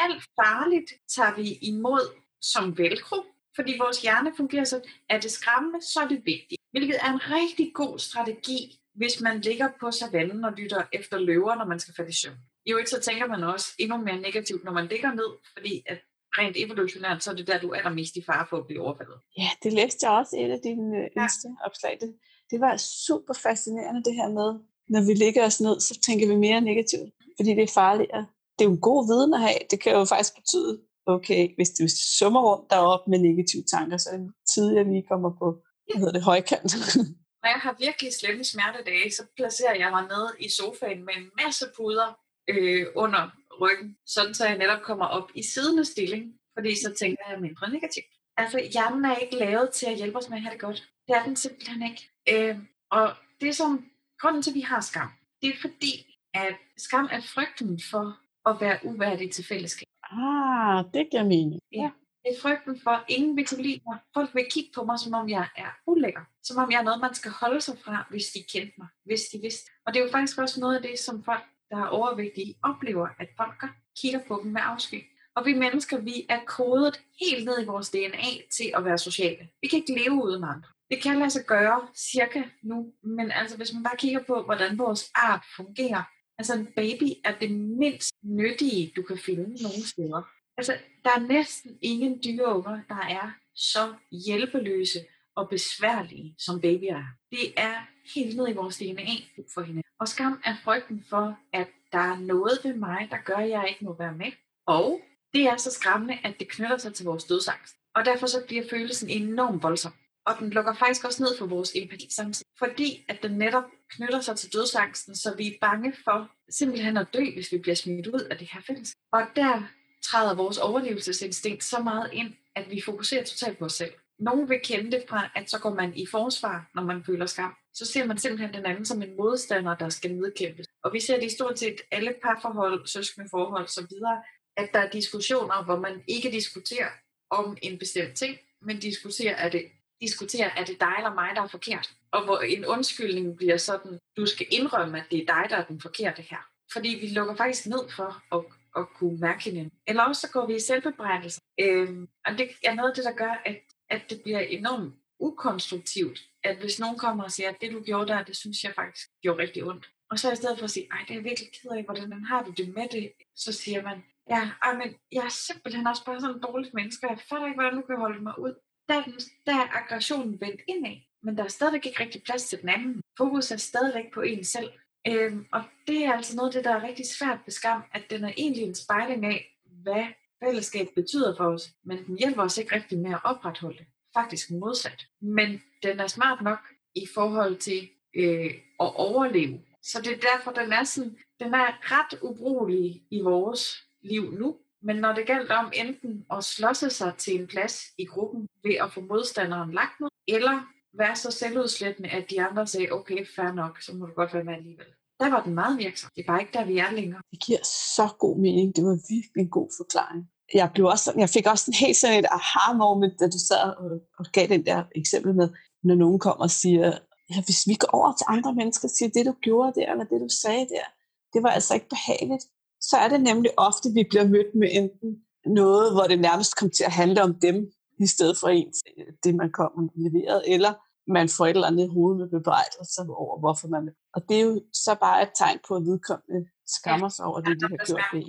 [SPEAKER 3] Alt farligt tager vi imod som velcro, fordi vores hjerne fungerer så, at det skræmmende, så er det vigtigt. Hvilket er en rigtig god strategi, hvis man ligger på savannen og lytter efter løver, når man skal falde i søvn. Jo ikke så tænker man også endnu mere negativt, når man ligger ned, fordi at rent evolutionært, så er det der, du er allermest i fare for at blive overfaldet.
[SPEAKER 2] Ja, det læste jeg også i et af dine øh, ja. opslag. Det, det var super fascinerende det her med, når vi ligger os ned, så tænker vi mere negativt, fordi det er farligere. Det er jo en god viden at have. Det kan jo faktisk betyde, okay, hvis du summer rundt deroppe med negative tanker, så er det tidligere, vi kommer på, hvad hedder det, højkant.
[SPEAKER 3] Når jeg har virkelig slemme smertedage, så placerer jeg mig nede i sofaen med en masse puder øh, under ryggen, sådan så jeg netop kommer op i siddende stilling, fordi så tænker jeg mindre negativt. Altså, hjernen er ikke lavet til at hjælpe os med at have det godt. Det er den simpelthen ikke. Øh, og det som grunden til, at vi har skam. Det er fordi, at skam er frygten for at være uværdig til fællesskab.
[SPEAKER 2] Ah, det giver mening.
[SPEAKER 3] Ja. Det er frygten for, at ingen vil kunne lide mig. Folk vil kigge på mig, som om jeg er ulækker. Som om jeg er noget, man skal holde sig fra, hvis de kendte mig. Hvis de vidste. Og det er jo faktisk også noget af det, som folk der er overvægtige, oplever, at folk kigger på dem med afsky. Og vi mennesker, vi er kodet helt ned i vores DNA til at være sociale. Vi kan ikke leve uden andre. Det kan lade sig gøre cirka nu, men altså hvis man bare kigger på, hvordan vores art fungerer, altså en baby er det mindst nyttige, du kan finde nogen steder. Altså, der er næsten ingen dyreunger, der er så hjælpeløse og besværlige, som babyer er. Det er helt ned i vores DNA for hende. Og skam er frygten for, at der er noget ved mig, der gør, at jeg ikke må være med. Og det er så skræmmende, at det knytter sig til vores dødsangst. Og derfor så bliver følelsen enormt voldsom. Og den lukker faktisk også ned for vores empati samtidig. Fordi at den netop knytter sig til dødsangsten, så vi er bange for simpelthen at dø, hvis vi bliver smidt ud af det her fællesskab. Og der træder vores overlevelsesinstinkt så meget ind, at vi fokuserer totalt på os selv. Nogle vil kende det fra, at så går man i forsvar, når man føler skam. Så ser man simpelthen den anden som en modstander, der skal nedkæmpes. Og vi ser det i stort set alle parforhold, søskende forhold osv., at der er diskussioner, hvor man ikke diskuterer om en bestemt ting, men diskuterer, er det, diskuterer, er det dig eller mig, der er forkert. Og hvor en undskyldning bliver sådan, du skal indrømme, at det er dig, der er den forkerte her. Fordi vi lukker faktisk ned for at, at kunne mærke hinanden. Eller også så går vi i selvbebrejdelse. Øhm, og det er noget af det, der gør, at at det bliver enormt ukonstruktivt, at hvis nogen kommer og siger, at det du gjorde der, det synes jeg faktisk gjorde rigtig ondt. Og så i stedet for at sige, ej, det er virkelig ked af, hvordan har du det med det, så siger man, ja, ej, men jeg er simpelthen også bare sådan en dårlig menneske, jeg fatter ikke, hvordan du kan holde mig ud. Der der er aggressionen vendt indad, men der er stadigvæk ikke rigtig plads til den anden. Fokus er stadigvæk på en selv. Øhm, og det er altså noget af det, der er rigtig svært ved skam, at den er egentlig en spejling af, hvad fællesskab betyder for os, men den hjælper os ikke rigtig med at opretholde det. Faktisk modsat. Men den er smart nok i forhold til øh, at overleve. Så det er derfor, den er, sådan, den er ret ubrugelig i vores liv nu. Men når det gælder om enten at slåsse sig til en plads i gruppen ved at få modstanderen lagt ned, eller være så selvudslættende, at de andre sagde, okay, fair nok, så må du godt være med alligevel. Der var den meget virksom. Det er bare ikke der, vi er længere.
[SPEAKER 2] Det giver så god mening. Det var virkelig en god forklaring. Jeg, blev også, sådan, jeg fik også en helt sådan et aha-moment, da du sad og, og gav den der eksempel med, når nogen kommer og siger, ja, hvis vi går over til andre mennesker og siger, det du gjorde der, eller det du sagde der, det var altså ikke behageligt, så er det nemlig ofte, at vi bliver mødt med enten noget, hvor det nærmest kommer til at handle om dem, i stedet for ens, det man kommer leveret, eller man får et eller andet i hovedet med bebrejdelse over, hvorfor man... Og det er jo så bare et tegn på, at vedkommende skammer sig over det, de har gjort i.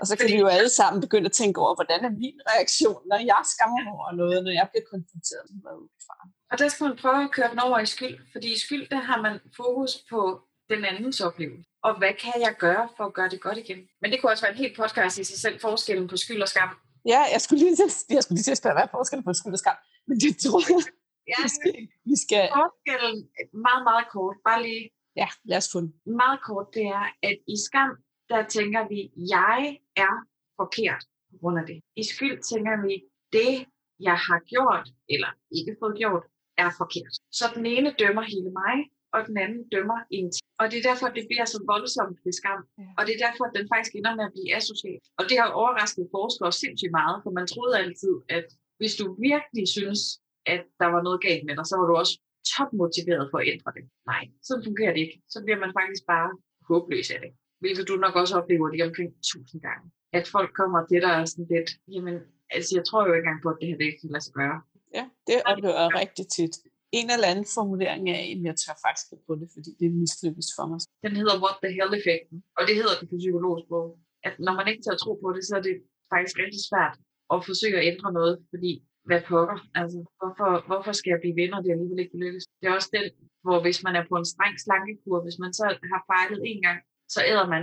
[SPEAKER 2] Og så kan vi jo alle sammen begynde at tænke over, hvordan er min reaktion, når jeg skammer mig over noget, når jeg bliver konfronteret med noget udefra.
[SPEAKER 3] Og der skal man prøve at køre den over i skyld, fordi i skyld, der har man fokus på den andens oplevelse. Og hvad kan jeg gøre for at gøre det godt igen? Men det kunne også være en helt podcast i sig selv, forskellen på skyld og skam.
[SPEAKER 2] Ja, jeg skulle lige til, jeg skulle lige til at spørge, hvad er forskellen på skyld og skam? Men det tror jeg,
[SPEAKER 3] Ja, vi skal, vi skal... Forskellen, meget, meget kort, bare lige...
[SPEAKER 2] Ja, lad os få den.
[SPEAKER 3] Meget kort, det er, at i skam, der tænker vi, jeg er forkert på grund af det. I skyld tænker vi, det jeg har gjort, eller ikke fået gjort, er forkert. Så den ene dømmer hele mig, og den anden dømmer en. Og det er derfor, det bliver så voldsomt ved skam. Ja. Og det er derfor, at den faktisk ender med at blive asocial. Og det har overrasket forskere sindssygt meget, for man troede altid, at hvis du virkelig synes, at der var noget galt med dig, så var du også topmotiveret for at ændre det. Nej, sådan fungerer det ikke. Så bliver man faktisk bare håbløs af det. Hvilket du nok også oplever det omkring tusind gange. At folk kommer til dig og sådan lidt, jamen, altså jeg tror jo ikke engang på, at det her det ikke kan lade sig gøre.
[SPEAKER 2] Ja, det oplever jeg rigtig tit. En eller anden formulering af, at jeg tør faktisk på det, fordi det er mislykkes for mig.
[SPEAKER 3] Den hedder What the Hell-effekten, og det hedder den på psykologisk bog. At når man ikke tør tro på det, så er det faktisk rigtig svært at forsøge at ændre noget, fordi hvad pokker, altså hvorfor, hvorfor skal jeg blive ved, når det alligevel ikke lykkes? Det er også den, hvor hvis man er på en streng slankekur, hvis man så har fejlet en gang, så æder man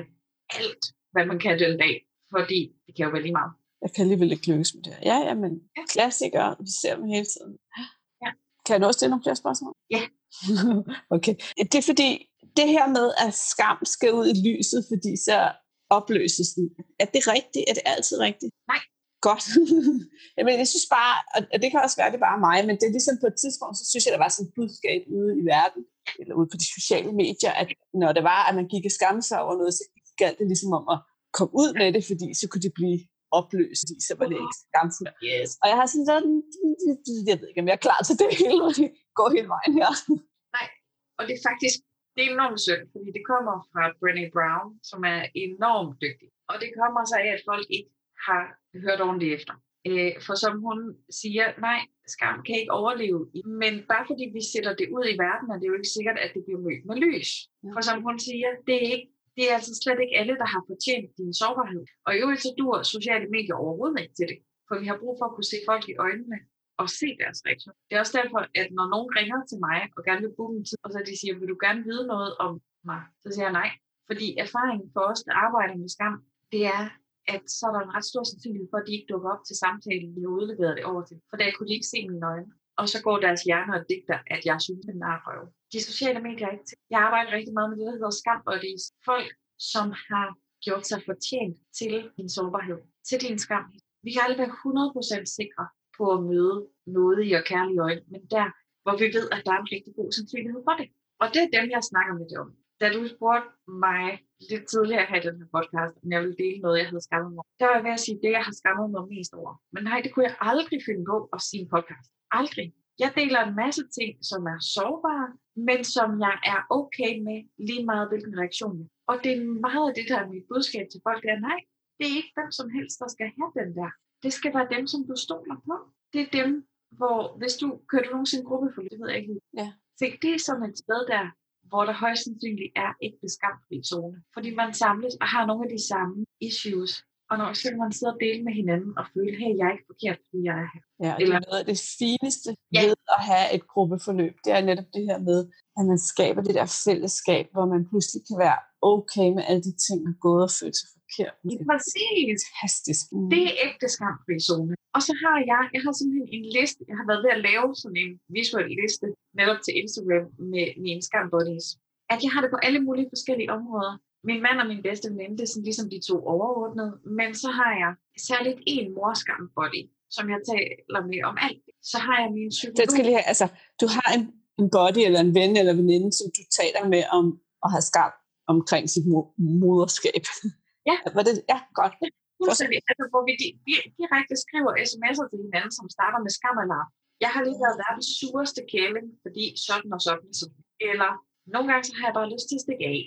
[SPEAKER 3] alt, hvad man kan den dag, fordi det kan jo være lige meget.
[SPEAKER 2] Jeg kan alligevel ikke lykkes med det her. Ja, ja, men ja. klassikere, vi ser dem hele tiden. Kan jeg også stille nogle flere spørgsmål?
[SPEAKER 3] Ja.
[SPEAKER 2] okay. Det er fordi, det her med, at skam skal ud i lyset, fordi så opløses den. Er det rigtigt? Er det altid rigtigt?
[SPEAKER 3] Nej,
[SPEAKER 2] godt. Jamen, jeg synes bare, og det kan også være, det bare mig, men det er ligesom på et tidspunkt, så synes jeg, der var sådan et budskab ude i verden, eller ude på de sociale medier, at når det var, at man gik og skamme sig over noget, så galt det ligesom om at komme ud med det, fordi så kunne det blive opløst, fordi så var det ikke skamfuldt. Yes. Og jeg har sådan sådan, jeg ved ikke, om jeg er klar til det hele, når det går hele vejen her.
[SPEAKER 3] Nej, og det er faktisk, det er enormt synd, fordi det kommer fra Brené Brown, som er enormt dygtig. Og det kommer så af, at folk ikke har hørt ordentligt efter. Øh, for som hun siger, nej, skam kan ikke overleve. Men bare fordi vi sætter det ud i verden, er det jo ikke sikkert, at det bliver mødt med lys. For som hun siger, det er, ikke, det er altså slet ikke alle, der har fortjent din sårbarhed. Og i øvrigt så dur sociale medier overhovedet ikke til det. For vi har brug for at kunne se folk i øjnene og se deres reaktion. Det er også derfor, at når nogen ringer til mig og gerne vil booke en tid, og så de siger, vil du gerne vide noget om mig? Så siger jeg nej. Fordi erfaringen for os, der arbejder med skam, det er, at så er der en ret stor sandsynlighed for, at de ikke dukker op til samtalen, vi har udleveret det over til. For der kunne de ikke se mine øjne. Og så går deres hjerner og digter, at jeg synes, den er røv. De sociale medier er ikke til. Jeg arbejder rigtig meget med det, der hedder skam buddies. Folk, som har gjort sig fortjent til din sårbarhed, til din skam. Vi kan aldrig være 100% sikre på at møde noget i og kærlige øjne, men der, hvor vi ved, at der er en rigtig god sandsynlighed for det. Og det er dem, jeg snakker med det om da du spurgte mig lidt tidligere her i den her podcast, om jeg ville dele noget, jeg havde skammet mig der var jeg ved at sige det, jeg har skammet mig mest over. Men nej, det kunne jeg aldrig finde på at sige en podcast. Aldrig. Jeg deler en masse ting, som er sårbare, men som jeg er okay med, lige meget hvilken reaktion. Og det er meget af det, der er mit budskab til folk, det er nej, det er ikke hvem som helst, der skal have den der. Det skal være dem, som du stoler på. Det er dem, hvor hvis du kører du nogensinde gruppeforløb, det ved jeg ikke.
[SPEAKER 2] Ja.
[SPEAKER 3] Så det er sådan et sted der, hvor der højst sandsynligt er ikke skamfri zone. Fordi man samles og har nogle af de samme issues. Og når så man sidder og deler med hinanden og føler, hey, jeg er ikke forkert, fordi jeg er her.
[SPEAKER 2] Ja, Eller, det er noget af det fineste ja. ved at have et gruppeforløb. Det er netop det her med, at man skaber det der fællesskab, hvor man pludselig kan være okay med alle de ting, man gået og følt sig forkert.
[SPEAKER 3] Det er præcis.
[SPEAKER 2] Fantastisk.
[SPEAKER 3] Mm. Det er ægte skamfri zone. Og så har jeg, jeg har simpelthen en liste, jeg har været ved at lave sådan en visuel liste, netop til Instagram med mine skambodies. At jeg har det på alle mulige forskellige områder. Min mand og min bedste veninde, det er sådan ligesom de to overordnede. Men så har jeg særligt en morskambody, som jeg taler med om alt. Så har jeg min psykolog.
[SPEAKER 2] Det skal lige have, altså, du har en, en body eller en ven eller veninde, som du taler med om at have skam omkring sit moderskab.
[SPEAKER 3] Ja.
[SPEAKER 2] Var det, ja, godt.
[SPEAKER 3] Fuldstændig. Altså, hvor vi direkte skriver sms'er til hinanden, som starter med skam eller jeg har lige været verdens sureste kæling, fordi sådan og sådan. Eller nogle gange så har jeg bare lyst til at stikke af.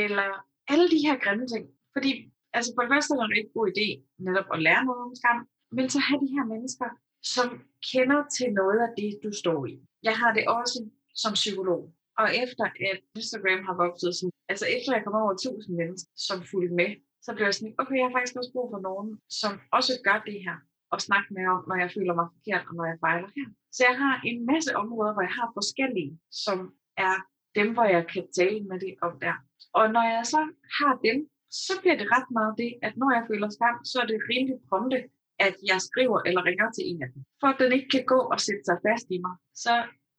[SPEAKER 3] Eller alle de her grimme ting. Fordi altså for det første er det en god idé netop at lære noget om skam, men så have de her mennesker, som kender til noget af det, du står i. Jeg har det også som psykolog. Og efter at Instagram har vokset, altså efter jeg kom over 1000 mennesker, som fulgte med så blev jeg sådan, okay, jeg har faktisk også brug for nogen, som også gør det her, og snakke med om, når jeg føler mig forkert, og når jeg fejler her. Så jeg har en masse områder, hvor jeg har forskellige, som er dem, hvor jeg kan tale med det om der. Og når jeg så har dem, så bliver det ret meget det, at når jeg føler skam, så er det rimelig prompte, at jeg skriver eller ringer til en af dem. For at den ikke kan gå og sætte sig fast i mig, så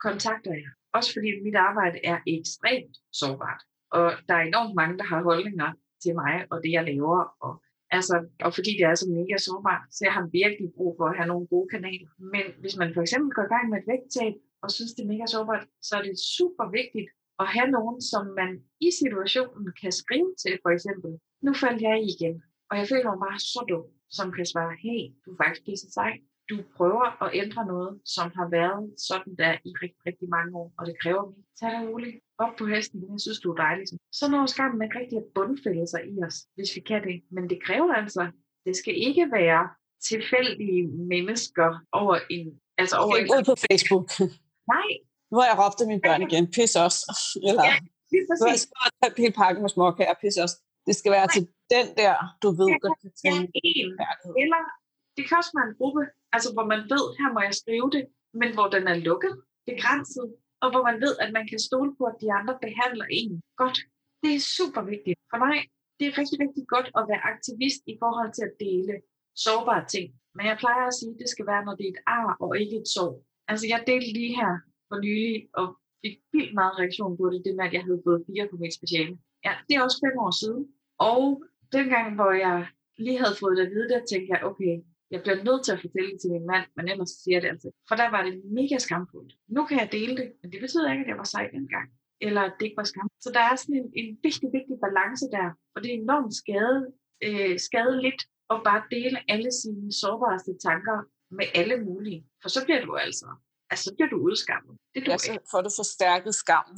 [SPEAKER 3] kontakter jeg. Også fordi mit arbejde er ekstremt sårbart. Og der er enormt mange, der har holdninger til mig og det, jeg laver. Og, altså, og fordi det er så mega sårbart, så jeg har virkelig brug for at have nogle gode kanaler. Men hvis man for eksempel går i gang med et vægttab, og synes, det er mega sårbart, så er det super vigtigt at have nogen, som man i situationen kan skrive til, for eksempel, nu faldt jeg i igen, og jeg føler mig bare så dum, som kan svare, hey, du er faktisk pisse sej. Du prøver at ændre noget, som har været sådan der i rigtig, rigtig mange år, og det kræver mig. Tag dig roligt op på hesten, jeg synes, du er dejlig. Så når skammen ikke rigtig at bundfælde sig i os, hvis vi kan det. Men det kræver altså, det skal ikke være tilfældige mennesker over en... Altså over
[SPEAKER 2] en... ud på Facebook.
[SPEAKER 3] Nej.
[SPEAKER 2] Nu har jeg råbt mine børn igen. Pis os. Eller, ja, lige præcis. Nu har jeg hele pakken med småkager. Pis os. Det skal være Nej. til den der, du ved,
[SPEAKER 3] ja, kan tage en. Eller det kan også være en gruppe, altså hvor man ved, her må jeg skrive det, men hvor den er lukket, begrænset, og hvor man ved, at man kan stole på, at de andre behandler en godt. Det er super vigtigt. For mig, det er rigtig, rigtig godt at være aktivist i forhold til at dele sårbare ting. Men jeg plejer at sige, at det skal være, når det er et ar og ikke et sår. Altså jeg delte lige her for nylig, og fik vildt meget reaktion på det, det med, at jeg havde fået fire på mit speciale. Ja, det er også fem år siden. Og dengang, hvor jeg lige havde fået det at vide, der tænkte jeg, okay, jeg bliver nødt til at fortælle det til min mand, men ellers siger jeg det altid. For der var det mega skamfuldt. Nu kan jeg dele det, men det betyder ikke, at jeg var sej dengang. Eller at det ikke var skam. Så der er sådan en, en vigtig, vigtig balance der. Og det er enormt skade, øh, skadeligt at bare dele alle sine sårbareste tanker med alle mulige. For så bliver du altså, altså så bliver du udskammet.
[SPEAKER 2] Det du ja, så får du forstærket skammen.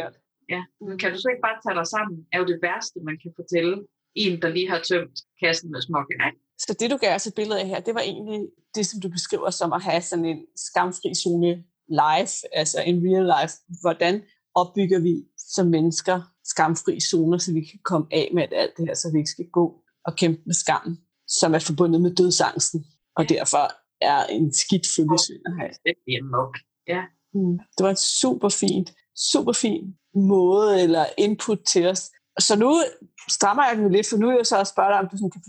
[SPEAKER 3] Ja. ja, men kan du så ikke bare tage dig sammen, er jo det værste, man kan fortælle en, der lige har tømt kassen med smokke.
[SPEAKER 2] Så det, du gav os et billede af her, det var egentlig det, som du beskriver som at have sådan en skamfri zone live, altså en real life. Hvordan opbygger vi som mennesker skamfri zoner, så vi kan komme af med alt det her, så vi ikke skal gå og kæmpe med skammen, som er forbundet med dødsangsten, og derfor er en skidt følgesvend at have.
[SPEAKER 3] Det er nok. Ja.
[SPEAKER 2] Mm. Det var en super fint, super fin måde eller input til os. Så nu strammer jeg den lidt, for nu er jeg så også spørge dig, om du sådan kan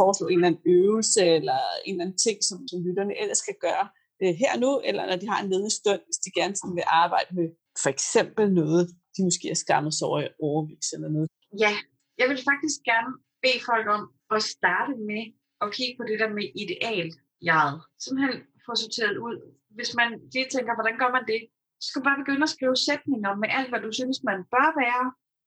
[SPEAKER 2] foreslå en eller anden øvelse, eller en eller anden ting, som, som lytterne ellers skal gøre øh, her nu, eller når de har en ledende stund, hvis de gerne sådan vil arbejde med for eksempel noget, de måske er skammet sig over i overvis eller noget.
[SPEAKER 3] Ja, jeg vil faktisk gerne bede folk om at starte med at kigge på det der med ideal jeg Simpelthen få sorteret ud. Hvis man lige tænker, hvordan gør man det? Så skal man bare begynde at skrive sætninger med alt, hvad du synes, man bør være,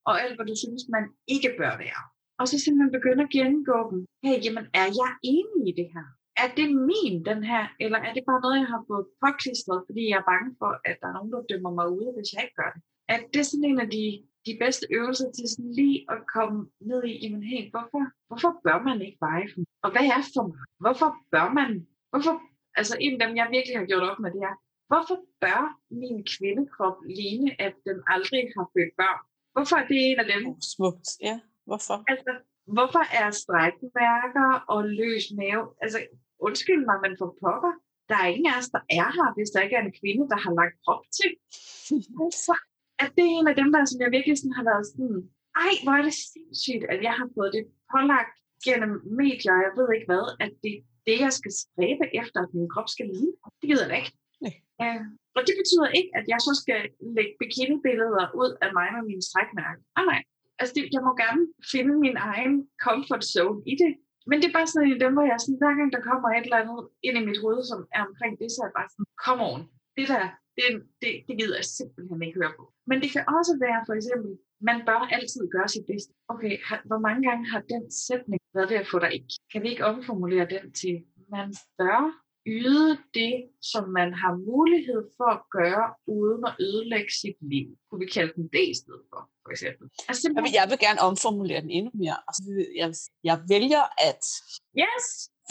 [SPEAKER 3] og alt, hvad du synes, man ikke bør være. Og så simpelthen begynde at gennemgå dem. Hey, jamen, er jeg enig i det her? Er det min, den her? Eller er det bare noget, jeg har fået påklistret, fordi jeg er bange for, at der er nogen, der dømmer mig ude, hvis jeg ikke gør det? Er det sådan en af de, de bedste øvelser til sådan lige at komme ned i, jamen hey, hvorfor, hvorfor bør man ikke veje for Og hvad er for mig? Hvorfor bør man? Hvorfor, altså en af dem, jeg virkelig har gjort op med, det er, hvorfor bør min kvindekrop ligne, at den aldrig har født børn? Hvorfor er det en af dem?
[SPEAKER 2] Smukt, ja. Hvorfor?
[SPEAKER 3] Altså, hvorfor er strækmærker og løs mave? Altså, undskyld mig, men for pokker, der er ingen af os, der er her, hvis der ikke er en kvinde, der har lagt op til. Hvorfor er det en af dem, der som jeg virkelig sådan har været sådan, ej, hvor er det sindssygt, at jeg har fået det pålagt gennem medier, jeg ved ikke hvad, at det det, jeg skal stræbe efter, at min krop skal lide. Det gider jeg ikke. Nej. Uh, og det betyder ikke, at jeg så skal lægge bikini-billeder ud af mig med mine strækmærker. Ah, nej, altså det, jeg må gerne finde min egen comfort zone i det. Men det er bare sådan en af dem, hvor jeg sådan, hver gang der kommer et eller andet ind i mit hoved, som er omkring det, så er jeg bare sådan, come on, det der, det, det, det gider jeg simpelthen ikke høre på. Men det kan også være for eksempel, man bør altid gøre sit bedste. Okay, har, hvor mange gange har den sætning været ved at få dig ikke? Kan vi ikke omformulere den til, man bør yde det, som man har mulighed for at gøre, uden at ødelægge sit liv. Kunne vi kalde den det i stedet for, for eksempel.
[SPEAKER 2] Altså, jeg, vil, jeg vil gerne omformulere den endnu mere. Altså, jeg, jeg vælger at...
[SPEAKER 3] Yes!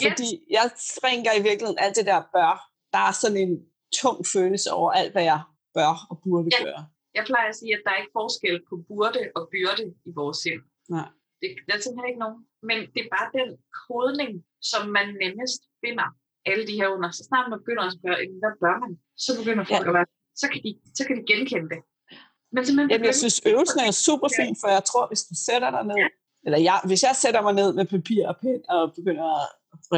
[SPEAKER 2] Fordi yes. jeg springer i virkeligheden alt det der bør. Der er sådan en tung følelse over alt, hvad jeg bør og burde ja. gøre.
[SPEAKER 3] Jeg plejer at sige, at der er ikke forskel på burde og byrde i vores sind.
[SPEAKER 2] Nej.
[SPEAKER 3] Det, der er simpelthen ikke nogen. Men det er bare den kodning, som man nemmest finder alle de her under. Så snart man begynder at spørge, hvad bør man? Så begynder folk ja. at være, så kan, de, så kan de genkende det.
[SPEAKER 2] Men Jamen, jeg synes, øvelsen er super fin, for jeg tror, hvis du sætter dig ned, ja. eller jeg, hvis jeg sætter mig ned med papir og pen og begynder at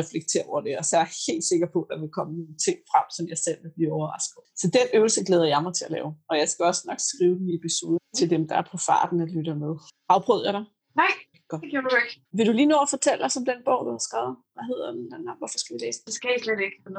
[SPEAKER 2] reflektere over det, og så er jeg helt sikker på, at der vil komme nogle ting frem, som jeg selv vil blive overrasket Så den øvelse glæder jeg mig til at lave, og jeg skal også nok skrive den i episode til dem, der er på farten og lytter med. Afbrød jeg dig?
[SPEAKER 3] Nej, Godt. Det gjorde du ikke.
[SPEAKER 2] Vil du lige nå at fortælle os om den bog, du har skrevet? Hvad hedder den? Hvorfor skal vi læse den?
[SPEAKER 3] Det skal jeg slet ikke.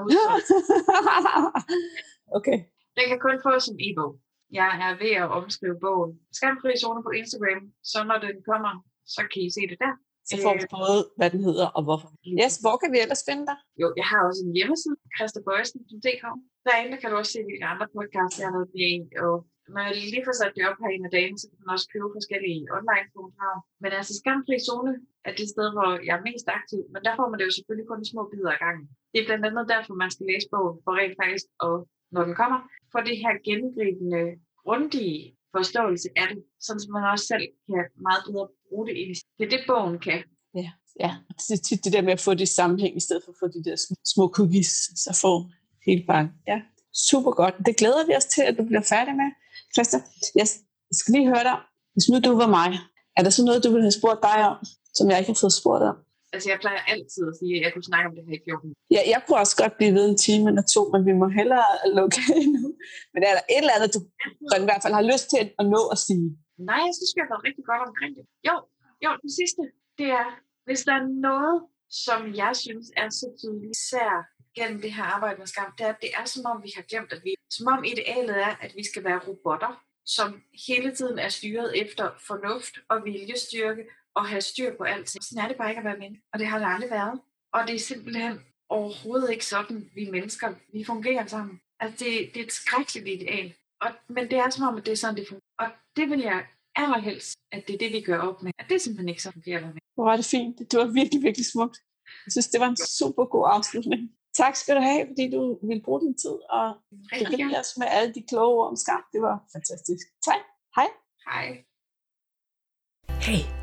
[SPEAKER 2] okay.
[SPEAKER 3] Den kan kun fås som e-bog. Jeg er ved at omskrive bogen. Skamfri zone på Instagram, så når den kommer, så kan I se det der.
[SPEAKER 2] Så får vi både, hvad den hedder og hvorfor. Yes, hvor kan vi ellers finde dig?
[SPEAKER 3] Jo, jeg har også en hjemmeside, christabøjsen.dk. Derinde kan du også se, hvilke andre podcasts, jeg har været med i. Og når jeg lige får sat det op her en af dagen, så kan man også købe forskellige online kommentarer. Men altså, Skamfri Zone er det sted, hvor jeg er mest aktiv. Men der får man det jo selvfølgelig kun i små bidder ad gangen. Det er blandt andet derfor, man skal læse bogen, for rent faktisk, og når den kommer, for det her gennemgribende, grundige forståelse af det, sådan at man også selv kan meget bedre bruge det ind i Det er det, bogen kan.
[SPEAKER 2] Ja, ja. Det er tit det der med at få det sammenhæng, i stedet for at få de der små cookies, så få hele pakken. Ja, super godt. Det glæder vi os til, at du bliver færdig med. Christa, jeg skal lige høre dig. Hvis nu du var mig, er der så noget, du ville have spurgt dig om, som jeg ikke har fået spurgt om?
[SPEAKER 3] Altså, jeg plejer altid at sige, at jeg kunne snakke om det her i 14.
[SPEAKER 2] Ja, jeg kunne også godt blive ved en time eller to, men vi må hellere lukke nu. Men er der et eller andet, du i hvert fald har lyst til at nå at sige?
[SPEAKER 3] Nej, jeg synes, vi har været rigtig godt omkring det. Jo, jo, den sidste, det er, hvis der er noget, som jeg synes er så tydeligt, især gennem det her arbejde med skam, det er, at det er som om, vi har glemt, at vi, som om idealet er, at vi skal være robotter, som hele tiden er styret efter fornuft og viljestyrke og have styr på alt. Sådan er det bare ikke at være menneske, og det har det aldrig været. Og det er simpelthen overhovedet ikke sådan, vi mennesker, vi fungerer sammen. Altså, det, det er et skrækkeligt ideal. Og, men det er som om, at det er sådan, det fungerer. Og det vil jeg allerhelst, at det er det, vi gør op med. At det simpelthen ikke så fungerer med.
[SPEAKER 2] Hvor var det fint. Det var virkelig, virkelig smukt. Jeg synes, det var en super god afslutning. Tak skal du have, fordi du ville bruge din tid og berige os med alle de kloge ord om skam. Det var fantastisk. Tak. Hej.
[SPEAKER 3] Hej.
[SPEAKER 1] Hey,